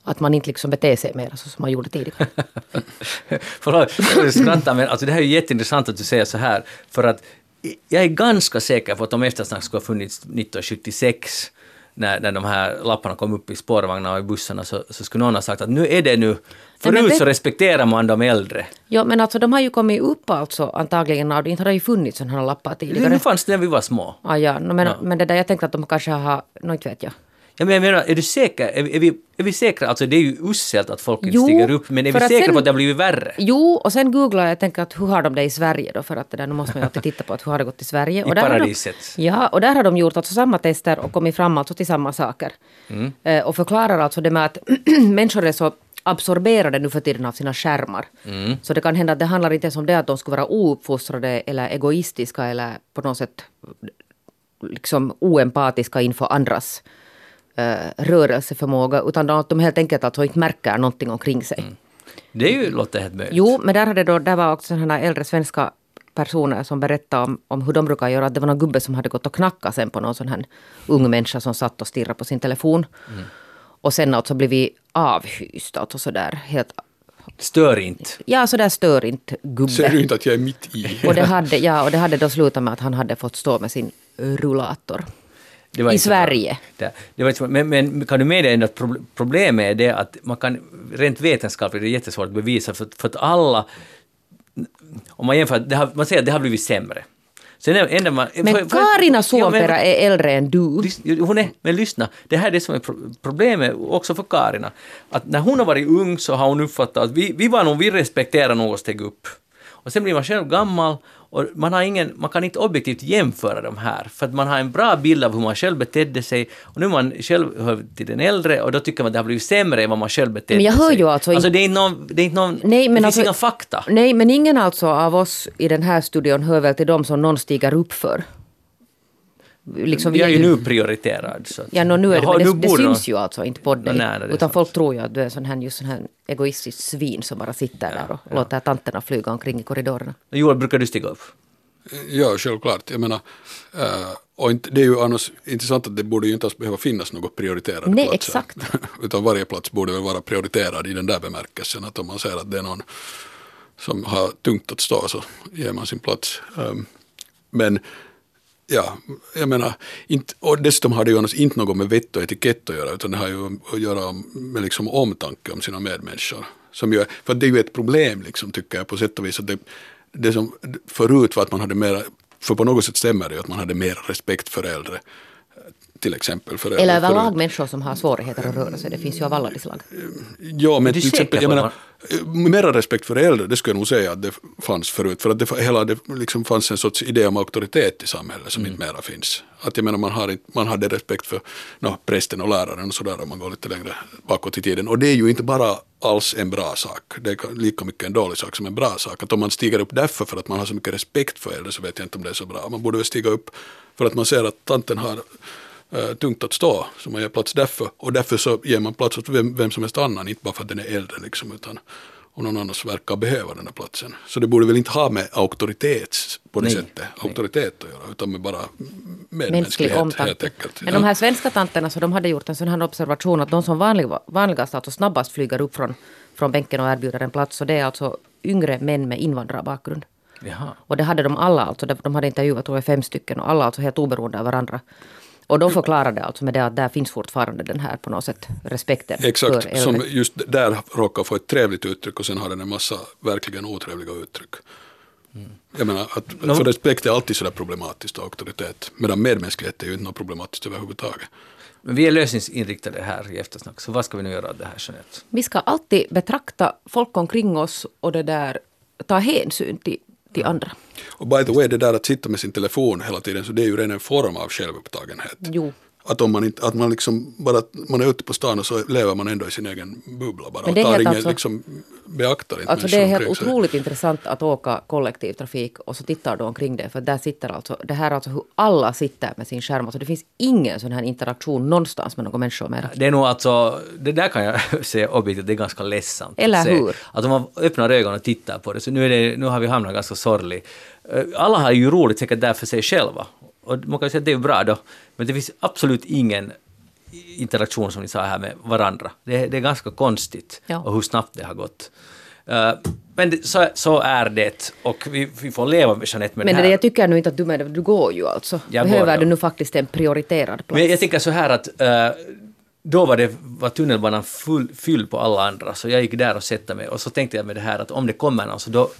Att man inte liksom beter sig mer så som man gjorde tidigare. Förlåt, jag skrattar men alltså det här är jätteintressant att du säger så här. För att jag är ganska säker på att om eftersnack skulle ha funnits 1976 när, när de här lapparna kom upp i spårvagnarna och i bussarna så, så skulle någon ha sagt att nu är det nu. Förut det- så respekterar man de äldre. Ja men alltså de har ju kommit upp alltså antagligen. av- Inte har det ju funnits sådana här lappar tidigare. Nu fanns det när vi var små. Ah, ja, no, men, Ja. men det där jag tänkte att de kanske har, no, inte vet jag. Ja, men jag menar, är du säker? Är, vi- är, vi, är vi säkra? Alltså det är ju uselt att folk inte Jo, stiger upp, men är vi säkra sen- på att det har blivit värre? Jo, och sen googlar jag och tänker att hur har de det i Sverige då? För att det där, nu måste man ju alltid titta på att hur har det gått i Sverige. och där har paradiset. De, ja, och där har de gjort alltså samma tester och kommit fram alltså till samma saker. Mm. Eh, och förklarar alltså det med att människor är så absorberade nu för tiden av sina skärmar. Så det kan hända att det handlar inte ens om det att de skulle vara ouppfostrade eller egoistiska eller på något sätt liksom oempatiska inför andras rörelseförmåga utan att de helt enkelt alltså inte märker någonting omkring sig. Det är ju, låter helt möjligt. Jo, men där, hade då, där var också sådana här äldre svenska personer som berättade om, om hur de brukar göra. Att det var någon gubbe som hade gått och knackat sen på någon sån här ung människa som satt och stirrade på sin telefon. Mm. Och sen alltså blivit avhyst, alltså sådär helt... Stör inte. Ja, sådär stör inte gubbe. Ser du inte att jag är mitt i? Och det, hade, ja, och det hade då slutat med att han hade fått stå med sin rullator. I inte. Sverige. Det, det var inte men, men kan du medge ändå att proble- problemet är det att man kan, rent vetenskapligt är det jättesvårt att bevisa för, att- för att alla, om man jämför, det har, man säger att det har blivit sämre. Sen är, ändå man, Men för- för- Karina Ja, Suompera men- är äldre än du. Hon är, men lyssna, det här är det som är pro- problemet också för Karina. Att när hon har varit ung så har hon uppfattat att vi, vi var nog, vi respekterar nog och steg upp. Och sen blir man själv gammal och man, har ingen, man kan inte objektivt jämföra de här, för att man har en bra bild av hur man själv betedde sig och nu är man själv hör till den äldre och då tycker man att det har blivit sämre än vad man själv betedde Men jag hör sig. ju alltså Alltså det är inte någon, det är inte någon, Nej, men det alltså- finns inga fakta. Nej, men ingen alltså av oss i den här studion hör väl till dem som någon stiger upp för. Liksom, Vi är ju nu prioriterad. Så att, Ja, no, nu är det, Jaha, men det, det syns ju alltså inte på dig. nej, nej, utan sant. folk tror ju att du är sån här, just sån här egoistisk svin som bara sitter där och låter tanterna flyga omkring i korridorerna. Joel, brukar du stiga upp? Ja, självklart. Jag menar, eh, och inte, det är ju annars intressant att det borde ju inte alls behöva finnas något prioriterade Nej, platser. exakt. Utan varje plats borde väl vara prioriterad i den där bemärkelsen. Att om man ser att det är någon som har tungt att stå så ger man sin plats. Um, men ja, jag menar, inte, och dessutom har det ju annars inte något med vett och etikett att göra utan det har ju att göra med liksom omtanke om sina medmänniskor. Som ju, är- för det är ju ett problem liksom, tycker jag på sätt och vis. Att det, det som förut var att man hade mera, för på något sätt stämmer det ju att man hade mer respekt för äldre. Till exempel för Eller överlag människor som har svårigheter att röra sig. Det finns ju av alla de slag. Ja, men till exempel, jag menar, mera respekt för äldre, det skulle jag nog säga att det fanns förut. För att det, hela, det liksom fanns en sorts idé om auktoritet i samhället som inte mera finns. Att jag menar, man, har inte, man hade respekt för no, prästen och läraren och sådär om man går lite längre bakåt i tiden. Och det är ju inte bara alls en bra sak. Det är lika mycket en dålig sak som en bra sak. Att om man stiger upp därför för att man har så mycket respekt för äldre så vet jag inte om det är så bra. Man borde väl stiga upp för att man ser att tanten har eh, tungt att stå, så man ger plats därför. Och därför så ger man plats åt vem, vem som helst annan, inte bara för att den är äldre liksom, utan om någon annan verkar behöva den här platsen. Så det borde väl inte ha med auktoritet på det Nej, sättet, auktoritet att göra, utan med bara Mänsklig medmänsklighet helt enkelt. Men de här svenska tanterna så de hade gjort en sån här observation att de som vanlig, vanligast, alltså snabbast flyger upp från, från bänken och erbjuder en plats. Så det är alltså yngre män med invandrarbakgrund. Jaha. Och det hade de alla, alltså, de hade intervjuat tror jag, fem stycken och alla alltså helt oberoende av varandra. Och de förklarade alltså med det att där finns fortfarande den här på något sätt respekten Exakt, för äldre. som just där råkar få ett trevligt uttryck och sen har den en massa verkligen otrevliga uttryck. Jag menar, att, för respekt är alltid sådär problematiskt och auktoritet, medan medmänsklighet är ju inte något problematiskt överhuvudtaget. Men vi är lösningsinriktade här i eftersnack, så vad ska vi nu göra av det här Jeanette? Vi ska alltid betrakta folk omkring oss och det där ta hänsyn till, till andra. Och by the way, det där att sitta med sin telefon hela tiden, så det är ju redan en form av självupptagenhet. Jo. Att om man inte, att man liksom bara, man är ute på stan och så lever man ändå i sin egen bubbla bara. Men det är och tar helt ingen, alltså- liksom, beaktar inte Alltså det är helt omkring otroligt intressant att åka kollektivtrafik och så tittar du omkring dig för där sitter alltså, det här är alltså hur alla sitter med sin skärm. Alltså det finns ingen sån här interaktion någonstans med några människor mer. Det är nog alltså, det där kan jag säga objektivt, det är ganska ledsamt. Eller att se. hur? Att om man öppnar ögonen och tittar på det, så nu, är det, nu har vi hamnat ganska sorglig. Eh, Alla har ju roligt säkert där för sig själva. Och man kan säga att det är bra då, men det finns absolut ingen interaktion som ni sa här med varandra. Det, det är ganska konstigt Ja. och hur snabbt det har gått. Eh, men det, så, så är det och vi, vi får leva med Jeanette med Men det här. jag tycker nu inte att du med du går ju alltså. Jag Behöver du nu faktiskt en prioriterad plats? Men jag tänker så här att eh, då var, det, var tunnelbanan full, fylld på alla andra, så jag gick där och satte mig och så tänkte jag med det här att om det kommer någon så då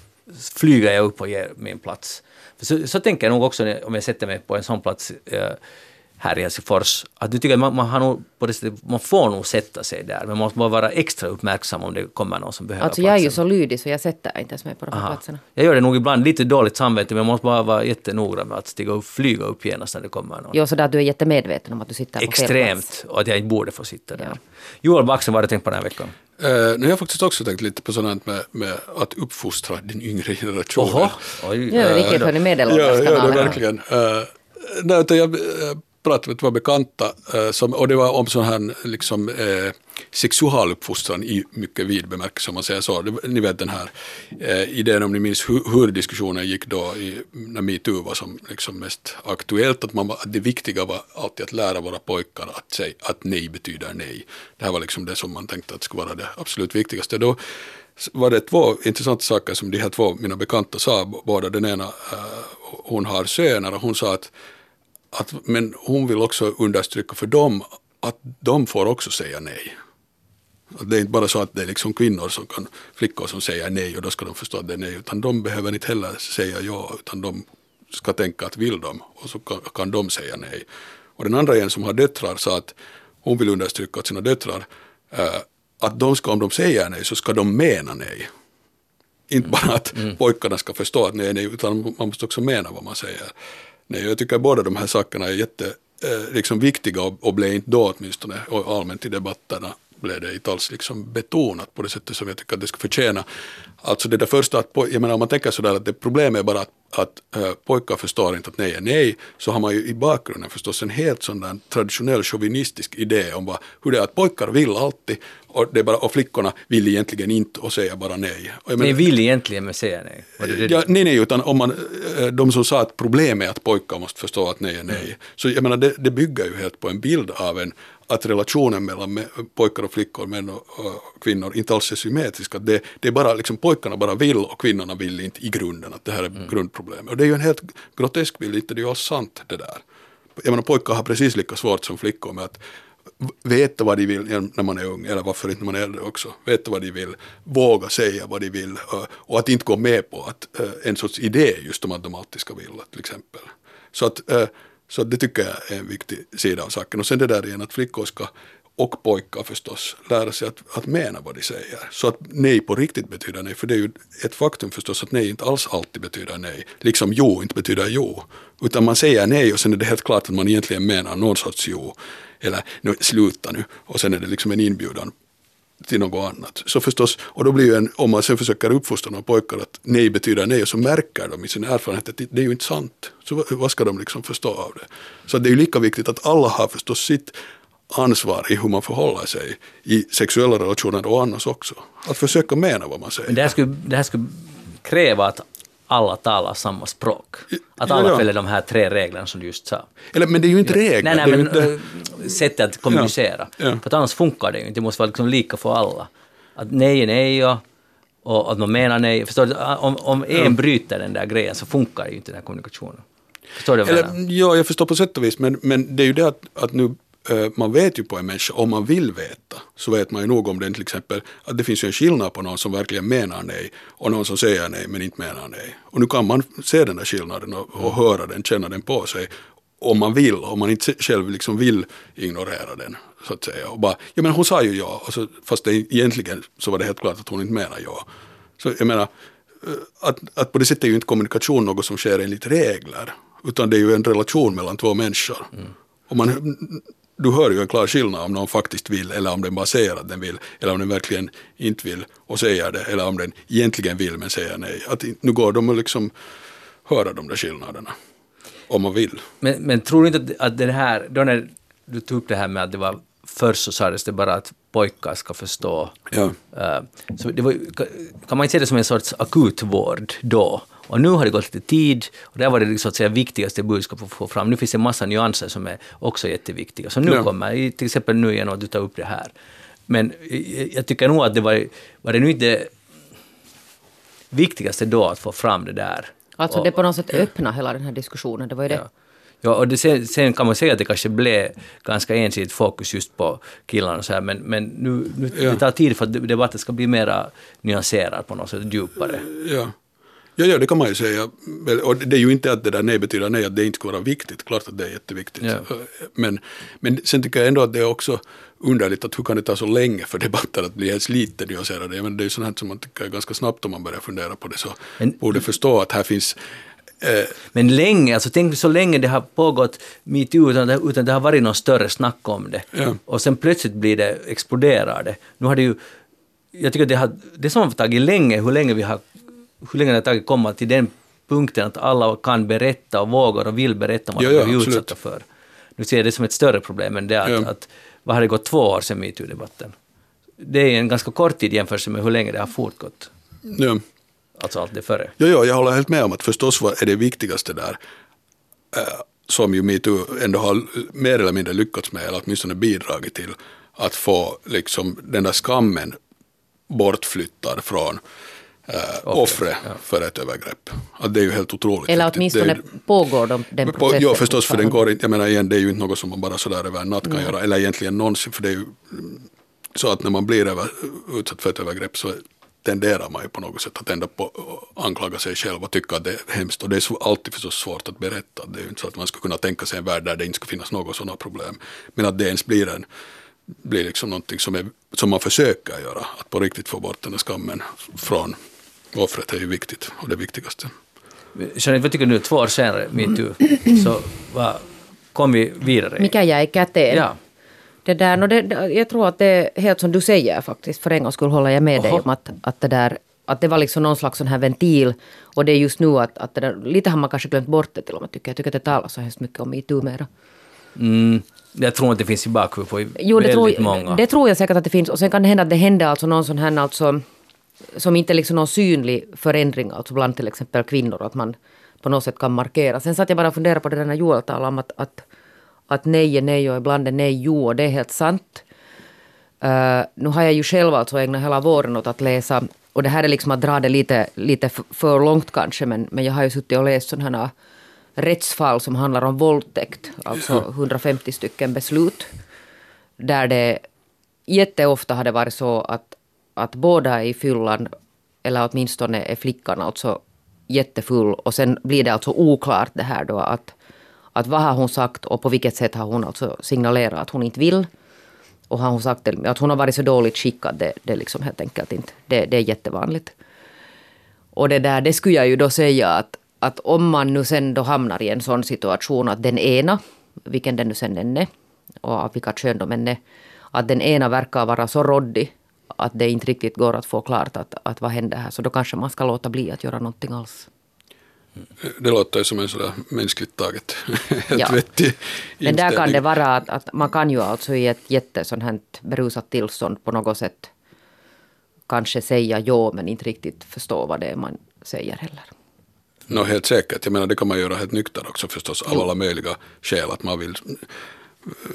flyger jag upp och ger min plats. Så, så tänker jag nog också om jag sätter mig på en sån plats eh, här i Helsingfors, att du tycker man, man, har nog på det sättet, man får nog sätta sig där, men man måste vara extra uppmärksam om det kommer någon som behöver Alltså jag är ju platsen. så lydig så jag sätter inte ens mig på de här Aha. platserna. Jag gör det nog ibland lite dåligt samvete, men jag måste bara vara jättenoggrann med att stiga upp, flyga upp genast när det kommer någon. Jo, så där att du är jättemedveten om att du sitter på fel plats. Extremt, och att jag inte borde få sitta där. Ja. Joel Backström, vad har du tänkt på den här veckan? Uh, nu har jag faktiskt också tänkt lite på sådant med, med att uppfostra den yngre generationen. Oho, oj. Ja, riktigt från Ja, medelålders ja det kanaler. verkligen. Uh, nej, jag uh, pratade med två bekanta eh, som, och det var om sån här liksom, eh, sexualuppfostran i mycket vid bemärkelse om man säger så. Det, ni vet den här eh, idén om ni minns hur, hur diskussionen gick då i, när metoo var som liksom mest aktuellt att, man, att det viktiga var alltid att lära våra pojkar att, säga, att nej betyder nej. Det här var liksom det som man tänkte att skulle vara det absolut viktigaste. Då var det två intressanta saker som de här två mina bekanta sa, båda den ena eh, hon har söner och hon sa att att, men hon vill också understryka för dem att de får också säga nej. Att det är inte bara så att det är liksom kvinnor som kan, flickor som säger nej och då ska de förstå att det är nej, utan de behöver inte heller säga ja, utan de ska tänka att vill de och så kan, kan de säga nej. Och den andra en som har döttrar sa att hon vill understryka åt sina döttrar eh, att de ska, om de säger nej så ska de mena nej. Inte bara att pojkarna ska förstå att nej, nej, utan man måste också mena vad man säger. Nej, jag tycker båda de här sakerna är jätte, eh, liksom viktiga och, och blev inte då åtminstone och allmänt i debatterna blev det inte alls liksom betonat på det sättet som jag tycker att det ska förtjäna. Alltså det där första, att, poj- jag menar om man tänker sådär att det problemet är bara att, att äh, pojkar förstår inte att nej är nej, så har man ju i bakgrunden förstås en helt sån där traditionell chauvinistisk idé om vad, hur det är att pojkar vill alltid och, det bara, och flickorna vill egentligen inte och säger bara nej. Och jag Nej, vill egentligen men säger nej. Var det det? Ja, nej, nej, utan om man, eh, de som sa att problemet är att pojkar måste förstå att nej är nej. Så jag menar, det, det bygger ju helt på en bild av en, att relationen mellan pojkar och flickor, män och, och kvinnor inte alls är symmetrisk. Att det, det är bara liksom pojkarna bara vill och kvinnorna vill inte i grunden. Att det här är grundproblemet. Och det är ju en helt grotesk bild, inte det är ju alls sant det där. Jag menar, pojkar har precis lika svårt som flickor med att veta vad de vill när man är ung, eller varför inte när man är äldre också. Veta vad de vill, våga säga vad de vill och att inte gå med på att eh, en sorts idé just om att de alltid ska vilja till exempel. Så att, eh, så det tycker jag är en viktig sida av saken. Och sen det där igen att flickor ska och pojkar förstås lära sig att, att mena vad de säger. Så att nej på riktigt betyder nej. För det är ju ett faktum förstås att nej inte alls alltid betyder nej. Liksom jo inte betyder jo. Utan man säger nej och sen är det helt klart att man egentligen menar någon sorts jo. Eller nu, sluta nu. Och sen är det liksom en inbjudan till något annat. Så förstås, och då blir ju en, om man sen försöker uppfostra några pojkar att nej betyder nej och så märker de i sin erfarenhet att det, det är ju inte sant. Så vad, vad ska de liksom förstå av det? Så det är ju lika viktigt att alla har förstås sitt ansvar i hur man förhåller sig i sexuella relationer och annars också. Att försöka mena vad man säger. Men det här, skulle, det här skulle kräva att alla talar samma språk. Att Ja, alla ja. följer de här tre reglerna som du just sa. Eller, men det är ju inte regler. Nej, nej, men inte, äh, sättet att kommunicera. Ja, ja. För att annars funkar det ju inte. Det måste vara liksom lika för alla. Att nej är nej och, och att man menar nej. Förstår du? Om, om en bryter den där grejen så funkar ju inte den här kommunikationen. Förstår du vad jag menar? Ja, jag förstår på sätt och vis, men, men det är ju det att, att nu eh, man vet ju på en människa, om man vill veta, så vet man ju nog om den till exempel, att det finns ju en skillnad på någon som verkligen menar nej och någon som säger nej men inte menar nej. Och nu kan man se den där skillnaden och, och höra den, känna den på sig, om man vill, om man inte själv liksom vill ignorera den. Så att säga. Och bara, ja men hon sa ju ja, och så, fast det, egentligen så var det helt klart att hon inte menar ja. Så jag menar, eh, att, att på det sättet är ju inte kommunikation något som sker enligt regler, utan det är ju en relation mellan två människor. Och man, du hör ju en klar skillnad om någon faktiskt vill eller om den bara säger att den vill eller om den verkligen inte vill och säger det eller om den egentligen vill men säger nej. Att nu går de att liksom höra de där skillnaderna om man vill. Men, men tror du inte att, att det här, då när du tog upp det här med att det var först så sades det bara att pojkar ska förstå. Ja. Eh, så det var, kan man inte se det som en sorts akutvård då? Och nu har det gått lite tid och där var det så att säga viktigaste budskapet att få fram. Nu finns det en massa nyanser som är också jätteviktiga. Så nu Ja. kommer, till exempel nu genom att du tar upp det här. Men eh, jag tycker nog att det var, var det nu inte viktigaste då att få fram det där. Alltså Och- det på något sätt öppna hela den här diskussionen, det var ju det. Ja. Ja, och det, sen, sen kan man säga att det kanske blev ganska ensidigt fokus just på killarna och så här, men, men nu, nu Ja. det tar tid för att debatten ska bli mera nyanserad på något sätt, djupare. Ja. Ja, ja, det kan man ju säga. Och det är ju inte att det där nej betyder nej, att det inte ska vara viktigt. Klart att det är jätteviktigt. Ja. Men, men sen tycker jag ändå att det är också underligt att hur kan det ta så länge för debatter att bli ens lite nyanserade. Menar, det är ju sånt här som man tycker ganska snabbt om man börjar fundera på det. Så Men- borde förstå att här finns eh, Men länge, alltså tänk så länge det har pågått metoo utan, det- utan det har varit någon större snack om det. Ja. Och sen plötsligt blir det, exploderar det. Nu har det ju jag tycker det, har, det som har tagit länge, hur länge, vi har, hur länge det har tagit komma till den punkten att alla kan berätta och vågar och vill berätta vad Ja, de ja, utsatta för. Nu ser jag det som ett större problem än det att, Ja. att vad har det gått två år sedan metoo-debatten? Det är en ganska kort tid jämfört med hur länge det har fortgått, Ja. alltså allt det före. Jo, jo, jag håller helt med om att förstås är det viktigaste där, eh, som ju metoo ändå har mer eller mindre lyckats med, eller åtminstone bidragit till, att få liksom den där skammen bortflyttad från eh, offret ja. för ett övergrepp. Att det är ju helt otroligt Eller åtminstone Det är- pågår de, den processen. ja, förstås, för den går inte, jag menar igen, det är ju inte något som man bara sådär över en natt kan göra, eller egentligen någonsin, för det är ju mm, så att när man blir över, utsatt för ett övergrepp så tenderar man ju på något sätt att ändå på, anklaga sig själv och tycka att det är hemskt. Och det är alltid förstås svårt att berätta. Det är ju inte så att man skulle kunna tänka sig en värld där det inte skulle finnas något sådana problem. Men att det ens blir, en, blir liksom någonting som, är, som man försöker göra, att på riktigt få bort den här skammen från offret är ju viktigt och det viktigaste. Jeanette, vad tycker du nu, två år senare, metoo, så vad, kom vi vidare? Mikä jäi käteen? Ja. Det där, no det, jag tror att det är helt som du säger faktiskt. För en gångs skull håller jag med dig Oho. om att, att, det där, att det var liksom någon slags sån här ventil. Och det är just nu att, att det där, lite har man kanske glömt bort det till och med tycker jag. Tycker att det talas så hemskt mycket om metoo mera. Mm, jag tror att det finns i bakhuvudet på Jo, det väldigt tror, många. det tror jag säkert att det finns. Och sen kan det hända att det händer alltså någon sån här alltså, som inte är liksom någon synlig förändring alltså bland till exempel kvinnor. Att man på något sätt kan markera. Sen satt jag bara och funderade på det där när Joel talade om att, att, att nej är nej och ibland är nej jo. Och det är helt sant. Uh, nu har jag ju själv alltså ägnat hela våren åt att läsa. Och det här är liksom att dra det lite, lite för långt kanske. Men, men jag har ju suttit och läst sådana här rättsfall som handlar om våldtäkt. Alltså 150 stycken beslut. Där det jätteofta har det varit så att, att båda är i fyllan, eller åtminstone är flickan alltså jättefull. Och sen blir det alltså oklart det här då att, att vad har hon sagt och på vilket sätt har hon alltså signalerat att hon inte vill. Och har hon sagt att hon har varit så dåligt skickad, det, det är liksom helt enkelt inte, det, det är jättevanligt. Och det där, det skulle jag ju då säga att, att om man nu sen då hamnar i en sån situation att den ena, vilken den nu sen än är, och av vilka kön de än är, att den ena verkar vara så råddig att det inte riktigt går att få klart att, att vad händer här. Så då kanske man ska låta bli att göra någonting alls. Det låter ju som en sådär mänskligt taget Ja. vettig Men där kan det vara att, att man kan ju alltså i ett jätte sånt här berusat tillstånd på något sätt kanske säga ja men inte riktigt förstå vad det är man säger heller. No, helt säkert. Jag menar, det kan man göra helt nykter också förstås, av alla möjliga skäl. Att man vill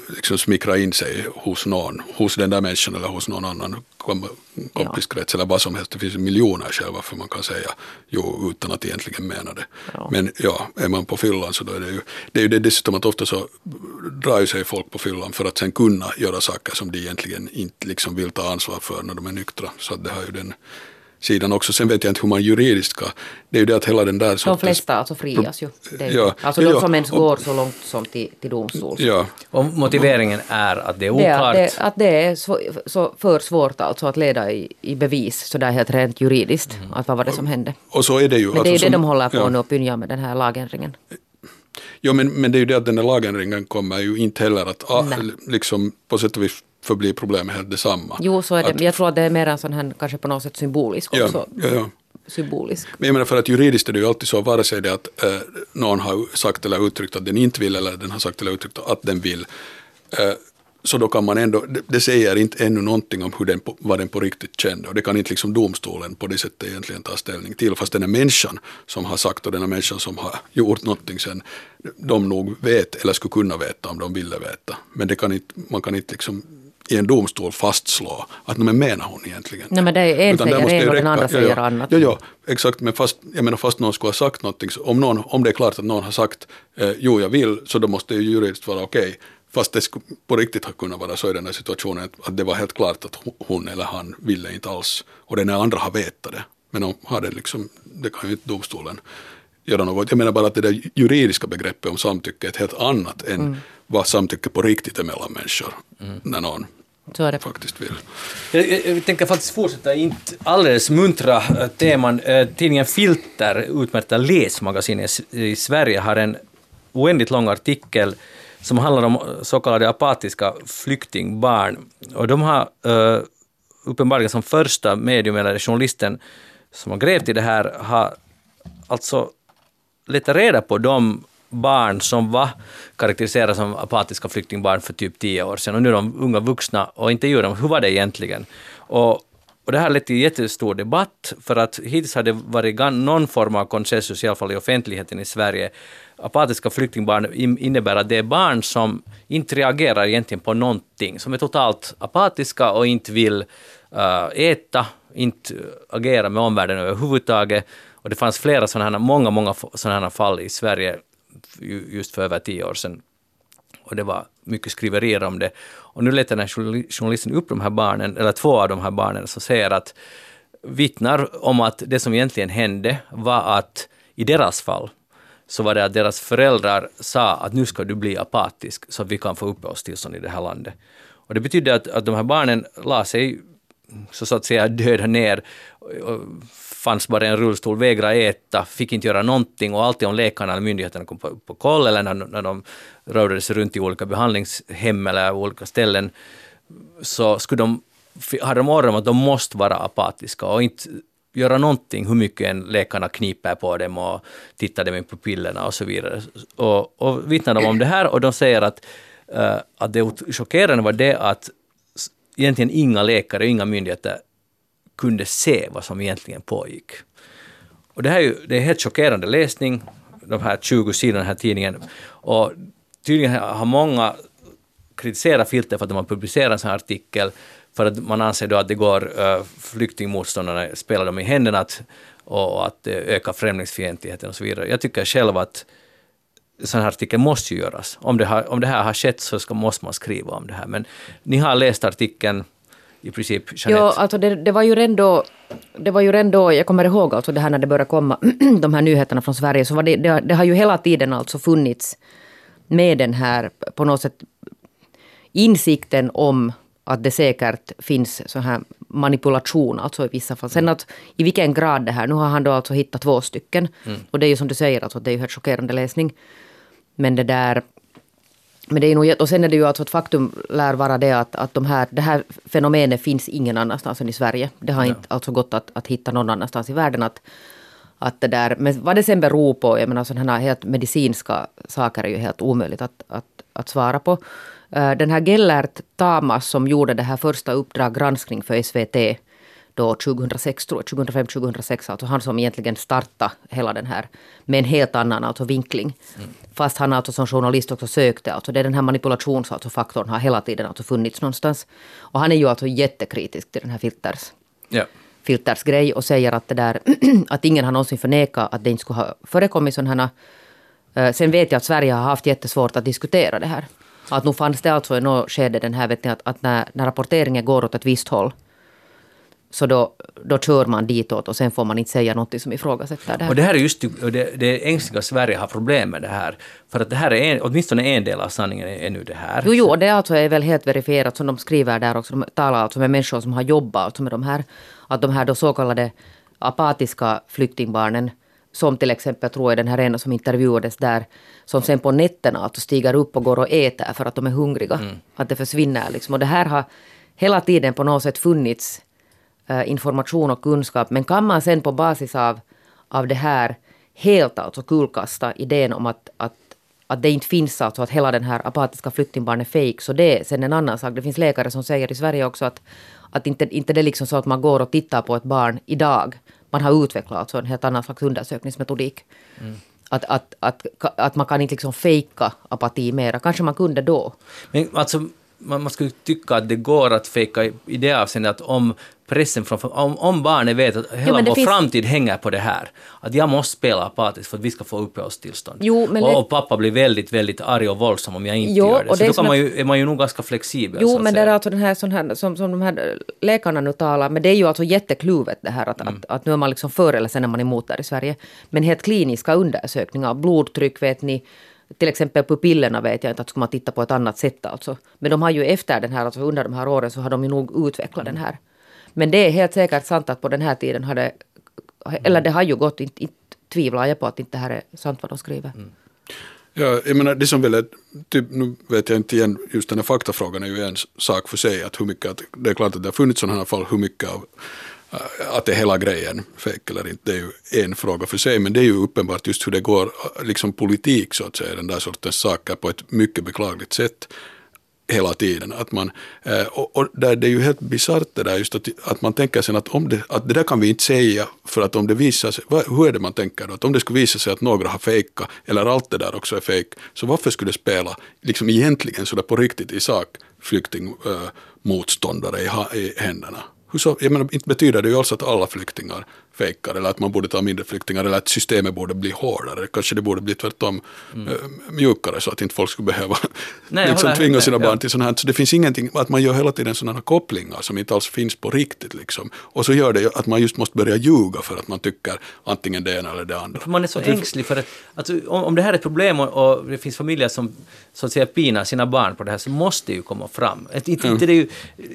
liksom smickra in sig hos någon, hos den där människan eller hos någon annan kom- kompiskrets eller vad som helst. Det finns miljoner skäl varför man kan säga jo utan att egentligen mena det. Ja. Men ja, är man på fyllan så då är det ju det är ju det dessutom att ofta så drar ju sig folk på fyllan för att sen kunna göra saker som de egentligen inte liksom vill ta ansvar för när de är nyktra. Så att det har ju den sidan också. Sen vet jag inte hur man juridiskt ska, det är ju det att hela den där De flesta alltså frias ju. Det Ja, alltså ja, de ja. som ens Och- går så långt som till, till domstol. Ja, Och motiveringen är att det är Det oklart. att det, att det är så, så för svårt alltså att leda i, i bevis sådär helt rent juridiskt. Att vad var det som hände. och så är det ju. Men det är ju alltså det som- de håller på ja. nu och pynja med den här lagändringen. Jo, men, men det är ju det att den här lagändringen kommer ju inte heller att ah, liksom på sätt och vis förbli problemet helt detsamma. Jo, så är det. Att- jag tror att det är mer en sån här kanske på något sätt symbolisk Ja, också. ja, ja. Symbolisk. Men jag menar för att juridiskt är det ju alltid så, vare sig det att eh, någon har sagt eller uttryckt att den inte vill eller den har sagt eller uttryckt att den vill. Eh, så då kan man ändå, det, säger inte ännu någonting om hur den, vad den på riktigt kände och det kan inte liksom domstolen på det sättet egentligen ta ställning till. Fast den här människan som har sagt och den här människan som har gjort någonting sen, de nog vet eller skulle kunna veta om de ville veta. Men det kan inte, man kan inte liksom i en domstol fastslå att men menar hon egentligen Nej, men det är en säger en och den andra ja, säger ja. annat. Ja, ja, exakt. Men fast, jag menar, fast någon skulle ha sagt någonting, så om, någon, om det är klart att någon har sagt eh, jo jag vill, så då måste det ju juridiskt vara okej. Fast det skulle på riktigt ha kunnat vara så i den här situationen att, det var helt klart att ho- hon eller han ville inte alls. Och den andra har vetat det. Men om har det liksom, det kan ju inte domstolen göra något. Jag menar bara att det där juridiska begreppet om samtycke är ett helt annat än Mm. vad samtycke på riktigt är mellan människor. När någon Så är det. faktiskt vill. Jag, jag, jag tänker faktiskt fortsätta inte alldeles muntra eh, teman. Eh, Tidningen Filter, utmärkta läsmagasin i- i Sverige, har en oändligt lång artikel som handlar om så kallade apatiska flyktingbarn. Och de har uh, uppenbarligen som första medium eller journalisten som har grävt i det här har alltså letat reda på de barn som var karaktäriserade som apatiska flyktingbarn för typ tio år sedan och nu är de unga vuxna och intervjuar dem, hur var det egentligen? Och, och det här lett till jättestor debatt för att hittills har det varit någon form av konsensus, i alla fall i offentligheten i Sverige. Apatiska flyktingbarn innebär att det är barn som inte reagerar egentligen på någonting, som är totalt apatiska och inte vill uh, äta, inte agera med omvärlden överhuvudtaget. Och det fanns flera sådana här, många, många sådana här fall i Sverige just för över tio år sedan. Och det var mycket skriverier om det. Och nu letar den här journalisten upp de här barnen, eller två av de här barnen, som säger att vittnar om att det som egentligen hände var att i deras fall så var det att deras föräldrar sa att nu ska du bli apatisk så att vi kan få uppehållstillstånd i det här landet. Och det betydde att, att de här barnen la sig så, så att säga döda ner fanns bara en rullstol, vägrade äta, fick inte göra någonting och alltid om läkarna eller myndigheterna kom på, på koll eller när, när de rörde sig runt i olika behandlingshem eller olika ställen så skulle de, hade de order om att de måste vara apatiska och inte göra någonting hur mycket en läkarna kniper på dem och tittar dem i pupillerna och så vidare. Och, och vittnar de om det här och de säger att, uh, att det chockerande var det att egentligen inga läkare och inga myndigheter kunde se vad som egentligen pågick. Och det här är ju det är helt chockerande läsning, de här 20 sidorna i den här tidningen. Och tydligen har många kritiserat Filter för att de har publicerat en sån här artikel för att man anser då att det går eh, flyktingmotståndarna, spelar dem i händerna att, och att eh, det ökar främlingsfientligheten och så vidare. Jag tycker själv att sån här artikel måste ju göras. Om det, har, om det här har skett så ska, måste man skriva om det här. Men ni har läst artikeln i princip, Jeanette? Ja, alltså det, det, var ju redan då, det var ju redan då, jag kommer ihåg alltså det här när det började komma, de här nyheterna från Sverige, så var det, det, det har ju hela tiden alltså funnits med den här, på något sätt, insikten om att det säkert finns så här manipulation, alltså i vissa fall. Sen att i vilken grad det här, nu har han då alltså hittat två stycken. Mm. Och det är ju som du säger, alltså, det är ju helt chockerande läsning. Men det där, men det är nog, och sen är det ju alltså ett faktum lär vara det att, att de här, det här fenomenet finns ingen annanstans än i Sverige. Det har ja. inte alltså gått att, att hitta någon annanstans i världen. Att, att det där, men vad det sen beror på, jag menar sådana här helt medicinska saker är ju helt omöjligt att, att, att svara på. Eh, den här Gellert Tamas som gjorde det här första Uppdrag granskning för SVT då 2006, 2005-2006, alltså han som egentligen startade hela den här med en helt annan alltså vinkling. Mm. Fast han alltså som journalist också sökte, alltså det är den här manipulationsfaktorn alltså har hela tiden alltså funnits någonstans. Och han är ju alltså jättekritisk till den här filters. Ja. Filters grej och säger att det där att ingen har någonsin förnekat att det inte skulle ha förekommit sådana här. Uh, sen vet jag att Sverige har haft jättesvårt att diskutera det här. Att nu fanns det alltså i något skede den här vet ni, att, att när, när rapporteringen går åt ett visst håll så då, då kör man ditåt och sen får man inte säga något som ifrågasätter det här. Och det här är just det, det ängsliga Sverige har problem med det här. För att det här är en, åtminstone en del av sanningen är nu det här. Jo, jo, det alltså är väl helt verifierat som de skriver där också. De talar alltså med människor som har jobbat alltså med de här. Att de här då så kallade apatiska flyktingbarnen som till exempel tror jag den här ena som intervjuades där, som sen på nätterna alltså stiger upp och går och äter för att de är hungriga. Mm. Att det försvinner liksom. Och det här har hela tiden på något sätt funnits information och kunskap. Men kan man sen på basis av, av det här helt alltså kullkasta idén om att, att att det inte finns alltså att hela den här apatiska flyktingbarn är fejk. Så det är sen en annan sak. Det finns läkare som säger i Sverige också att, att inte, inte det är liksom så att man går och tittar på ett barn idag man har utvecklat alltså en helt annan slags undersökningsmetodik. Mm. Att, att, att, att man kan inte liksom fejka apati mera. Kanske man kunde då. Men alltså, man, man skulle tycka att det går att fejka i det avseendet att om pressen från, om, om barnet vet att hela jo, vår finns... framtid hänger på det här, att jag måste spela apatisk för att vi ska få uppehållstillstånd. Jo, men och, och pappa blir väldigt, väldigt arg och våldsam om jag inte jo, gör det. Så det då man ju, är man ju nog ganska flexibel. Jo, men det är alltså den här, sån här som, som de här läkarna nu talar, men det är ju alltså jättekluvet det här att, mm. att, att nu är man liksom för eller sen är man emot där i Sverige. Men helt kliniska undersökningar, blodtryck vet ni, till exempel pupillerna vet jag inte att ska man titta på ett annat sätt alltså. Men de har ju efter den här, alltså under de här åren så har de ju nog utvecklat mm. den här. Men det är helt säkert sant att på den här tiden har det, eller det har ju gått, inte, inte tvivlar jag på att inte det här är sant vad de skriver. Mm. Ja, jag menar, det som väl är, typ, nu vet jag inte igen, just den här faktafrågan är ju en sak för sig, att hur mycket, att, det är klart att det har funnits sådana här fall, hur mycket av äh, att det är hela grejen fejk eller inte, det är ju en fråga för sig, men det är ju uppenbart just hur det går, äh, liksom politik så att säga, den där sortens saker på ett mycket beklagligt sätt hela tiden. Att man, eh, och, och där det är ju helt bisarrt det där just att, att man tänker sen att, om det, att det där kan vi inte säga för att om det visar sig, vad, hur är det man tänker då? Att om det skulle visa sig att några har fejkat eller allt det där också är fejk, så varför skulle det spela liksom egentligen sådär på riktigt i sak flyktingmotståndare äh, i, i händerna? Hur så, jag menar, inte betyder det ju alls att alla flyktingar fejkar eller att man borde ta mindre flyktingar eller att systemet borde bli hårdare. Kanske det borde bli tvärtom mm. mjukare så att inte folk skulle behöva Nej, liksom tvinga sina barn ja. till sånt här. Så det finns ingenting, att man gör hela tiden sådana kopplingar som inte alls finns på riktigt. Liksom. Och så gör det att man just måste börja ljuga för att man tycker antingen det ena eller det andra. För man är så att ängslig för att, alltså, om, om det här är ett problem och, och, det finns familjer som så att säga pinar sina barn på det här så måste det ju komma fram. Att, inte, mm. inte det är ju,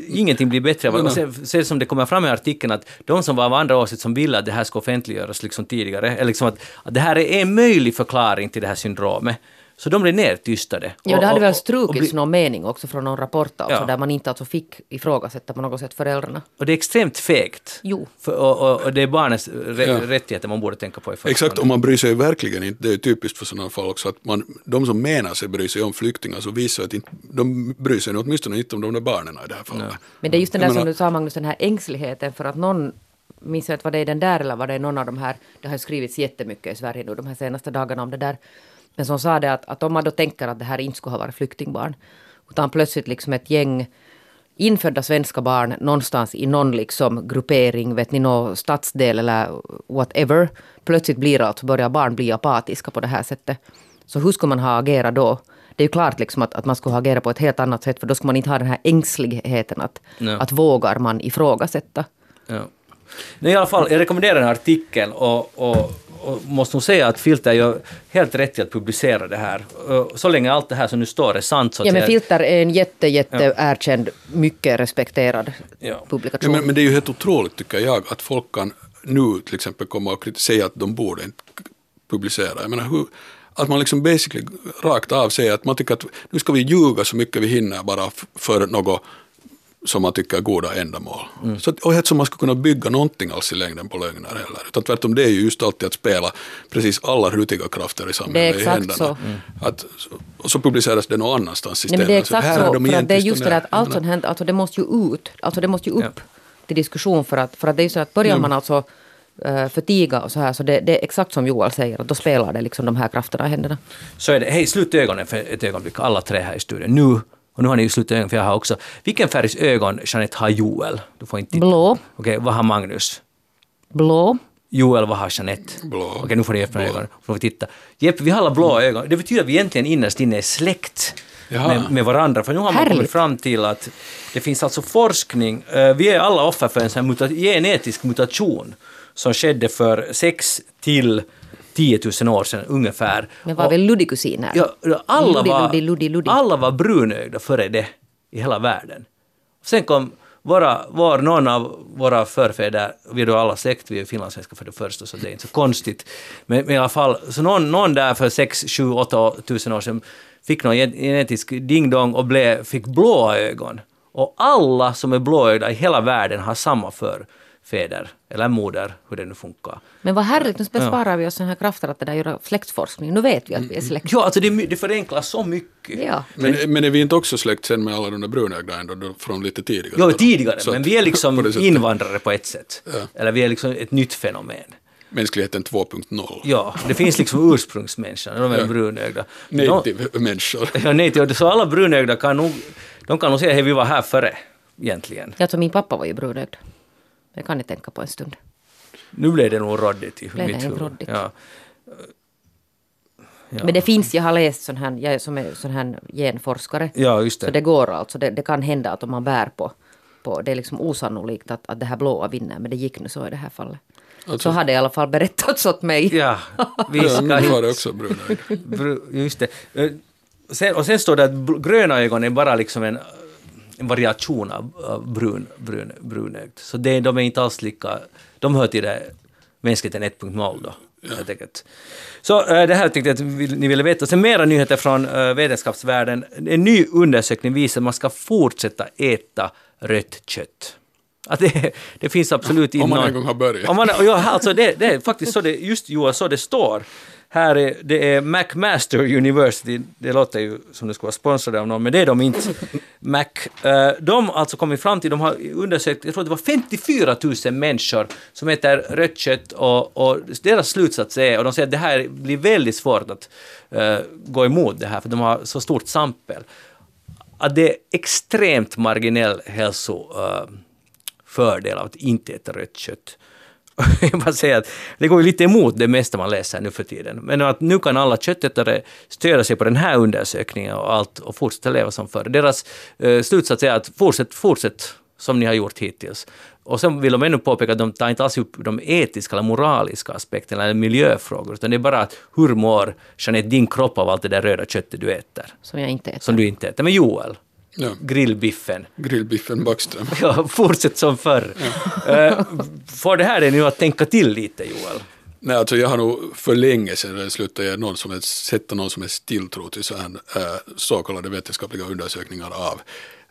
ingenting blir bättre av det. Sen, sen som det kommer fram i artikeln att de som var av andra åsikter som vill att det här ska offentliggöras liksom tidigare, eller liksom att, att det här är en möjlig förklaring till det här syndromet. Så de blev nertystade. Ja, det hade väl strukits någon mening också från någon rapport alltså, ja. där man inte alltså fick ifrågasätta på något sätt föräldrarna. Och det är extremt fegt. Jo. För, och, och, och, det är barnets rä ja. rättigheter man borde tänka på i första Exakt, och man bryr sig verkligen inte, det är typiskt för sådana fall också, att man, de som menar sig bry sig om flyktingar så visar att inte, de bryr sig åtminstone inte om de där barnen i det här fallet. Ja. Men det är just den där som du sa Magnus, den här ängsligheten för att någon minns jag att var det i den där eller var det någon av de här, det har skrivits jättemycket i Sverige nu de här senaste dagarna om det där, men som sa det att, att om man då tänker att det här inte skulle ha varit flyktingbarn, utan plötsligt liksom ett gäng infödda svenska barn någonstans i någon liksom gruppering, vet ni, någon stadsdel eller whatever, plötsligt blir alltså, börjar barn bli apatiska på det här sättet. Så hur ska man ha agerat då? Det är ju klart liksom att, att man skulle ha agerat på ett helt annat sätt, för då ska man inte ha den här ängsligheten att, ja. att vågar man ifrågasätta. Ja. I alla fall, jag rekommenderar den här artikeln och, och, och måste nog säga att Filter gör helt rätt i att publicera det här. Så länge allt det här som nu står är sant. Så ja, men. Filter är en jätte, jätte ja. erkänd, mycket respekterad ja. publikation. Ja, men, men, det är ju helt otroligt tycker jag att folk kan nu till exempel komma och säga att de borde inte publicera. Jag menar, hur, att man liksom basically rakt av säger att man tycker att nu ska vi ljuga så mycket vi hinner bara för något som man tycker är goda ändamål. Mm. Så, och helt som man skulle kunna bygga någonting alls i längden på lögner heller. Utan tvärtom det är ju just alltid att spela precis alla rutiga krafter i samhället i händerna. Så. Mm. Att, och så publiceras det någon annanstans istället. Nej, men det är exakt så, så de för att det är just det att allt som händer, alltså det måste ju ut, alltså det måste ju upp ja. till diskussion för att, för att det är ju så att börjar mm. man alltså uh, förtiga och så här, så det, det, är exakt som Joel säger, att då spelar det liksom de här krafterna i händerna. Så är det. Hej, slut ögonen för ett ögonblick, alla tre här i studion. Nu och nu har ni ju slutat ögon, för jag har också. Vilken färgs ögon, Jeanette, har Joel? Du får inte Blå. Okej, okay, vad har Magnus? Blå. Joel, vad har Jeanette? Blå. Okej, okay, nu får ni öppna ögonen. får vi titta. Jeppe, vi har alla blå ögon. Det betyder att vi egentligen innerst inne är släkt med, med, varandra. För nu har man Härligt. kommit fram till att det finns alltså forskning. Uh, vi är alla offer för en sån här muta genetisk mutation som skedde för 6 till 10 000 år sedan ungefär. Men var väl Luddy-kusiner? Ja, alla, Luddy, var, Luddy. alla var brunögda före det i hela världen. Sen kom våra, var någon av våra förfäder, vi är då alla släkt, vi är finlandssvenskar för det första så det är inte så konstigt. Men, men i alla fall, så någon, någon där för 6, 7, 8 tusen år sedan fick någon genetisk ding-dong och blev, fick blåa ögon. Och alla som är blåögda i hela världen har samma för fäder eller moder, hur det nu funkar. Men vad härligt, nu besparar ja. vi oss den här kraften att det där göra släktforskning. Nu vet vi att vi är släkt. Ja, alltså det, det förenklar så mycket. Ja. Men, men är vi inte också släkt sen med alla de där brunögda ändå från lite tidigare? Jo, tidigare, så men vi är liksom på invandrare på ett sätt. Ja. Eller vi är liksom ett nytt fenomen. Mänskligheten 2.0. Ja, det finns liksom ursprungsmänniskan, de är ja. brunögda. Native-människor. Ja, native. Så alla brunögda kan nog, de kan nog säga att vi var här före, egentligen. Jag tror min pappa var ju brunögd. Det kan ni tänka på en stund. Nu blev det nog råddigt i blev mitt huvud. Ja. Ja. Men det finns, jag har läst sån här, jag är som är sån här genforskare. Ja, just det. Så det går alltså, det, det, kan hända att om man bär på, på det är liksom osannolikt att, att det här blåa vinner, men det gick nu så i det här fallet. Alltså, så hade i alla fall berättats åt mig. Ja, vi ska ja, det också bruna Just det. Sen, och sen står det att gröna ögon är bara liksom en en variation av brun, brun, brunögd. Så det, de är inte alls lika... De hör till det mänskligheten 1.0 då. Enkelt. Så eh, det här tyckte jag att ni ville veta. Sen mera nyheter från eh, vetenskapsvärlden. En ny undersökning visar att man ska fortsätta äta rött kött. Att det, det finns absolut Om man någon- en gång har börjat. Om man, ja, alltså det, det är faktiskt så det, just Joa, så det står. Här är, det är McMaster University, det låter ju som det skulle vara sponsrade av någon, men det är de inte. Mac, eh, de har alltså kommit fram till, de har undersökt, jag tror det var 54 000 människor som äter rött kött och, och deras slutsats är, och de säger att det här blir väldigt svårt att eh, gå emot det här, för de har så stort sampel, att det är extremt marginell hälsofördel av att inte äta rött kött. Jag bara säger att det går ju lite emot det mesta man läser nu för tiden. Men att nu kan alla köttätare stödja sig på den här undersökningen och allt och fortsätta leva som förr. Deras eh, slutsats är att fortsätt, fortsätt som ni har gjort hittills. Och sen vill de ännu påpeka att de tar inte alls upp de etiska eller moraliska aspekterna eller miljöfrågor, utan det är bara att hur mår Jeanette din kropp av allt det där röda köttet du äter, Som jag inte äter. som du inte äter. Men Joel, Ja. grillbiffen, Grillbiffen Backström. Ja, fortsätt som förr. Eh, får det här dig nu att tänka till lite, Joel? Nej, alltså jag har nog för länge sedan slutat ge någon som helst, sätta någon som helst tilltro till så, här, äh, så kallade vetenskapliga undersökningar av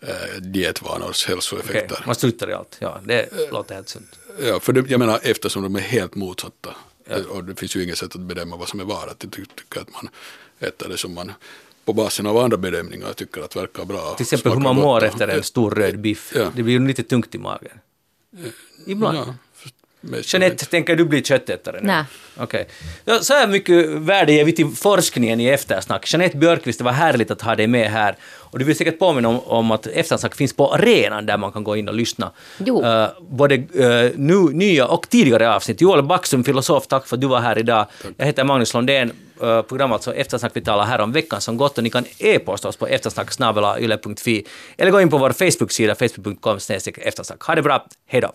äh, dietvanors hälsoeffekter. man slutar i allt. Ja, det låter helt sunt. Ja, för det, jag menar eftersom de är helt motsatta. Och det finns ju inget sätt att bedöma vad som är var. Att jag ty- tycker att man äter det som man på basen av andra bedömningar tycker att verkar bra. Till exempel hur man gott mår efter en stor röd biff. Ja. Det blir ju lite tungt i magen. Ibland. Ja, Jeanette, tänker du bli köttätare nu? Nej. Okej. Ja, så här mycket värde ger vi till forskningen i Eftersnack. Jeanette Björkqvist, det var härligt att ha dig med här. Och du vill säkert påminna om, om att Eftersnack finns på arenan där man kan gå in och lyssna. Jo. Eh, både eh, nu, nya och tidigare avsnitt. Joel Backström, filosof, tack för att du var här idag. Jag heter Magnus Lundén. Eh, program alltså Eftersnack vi talar här om veckan som gått och ni kan e-posta oss på eftersnacksnabelayle.fi eller gå in på vår Facebook-sida facebook.com eftersnack. Ha det bra, hej då!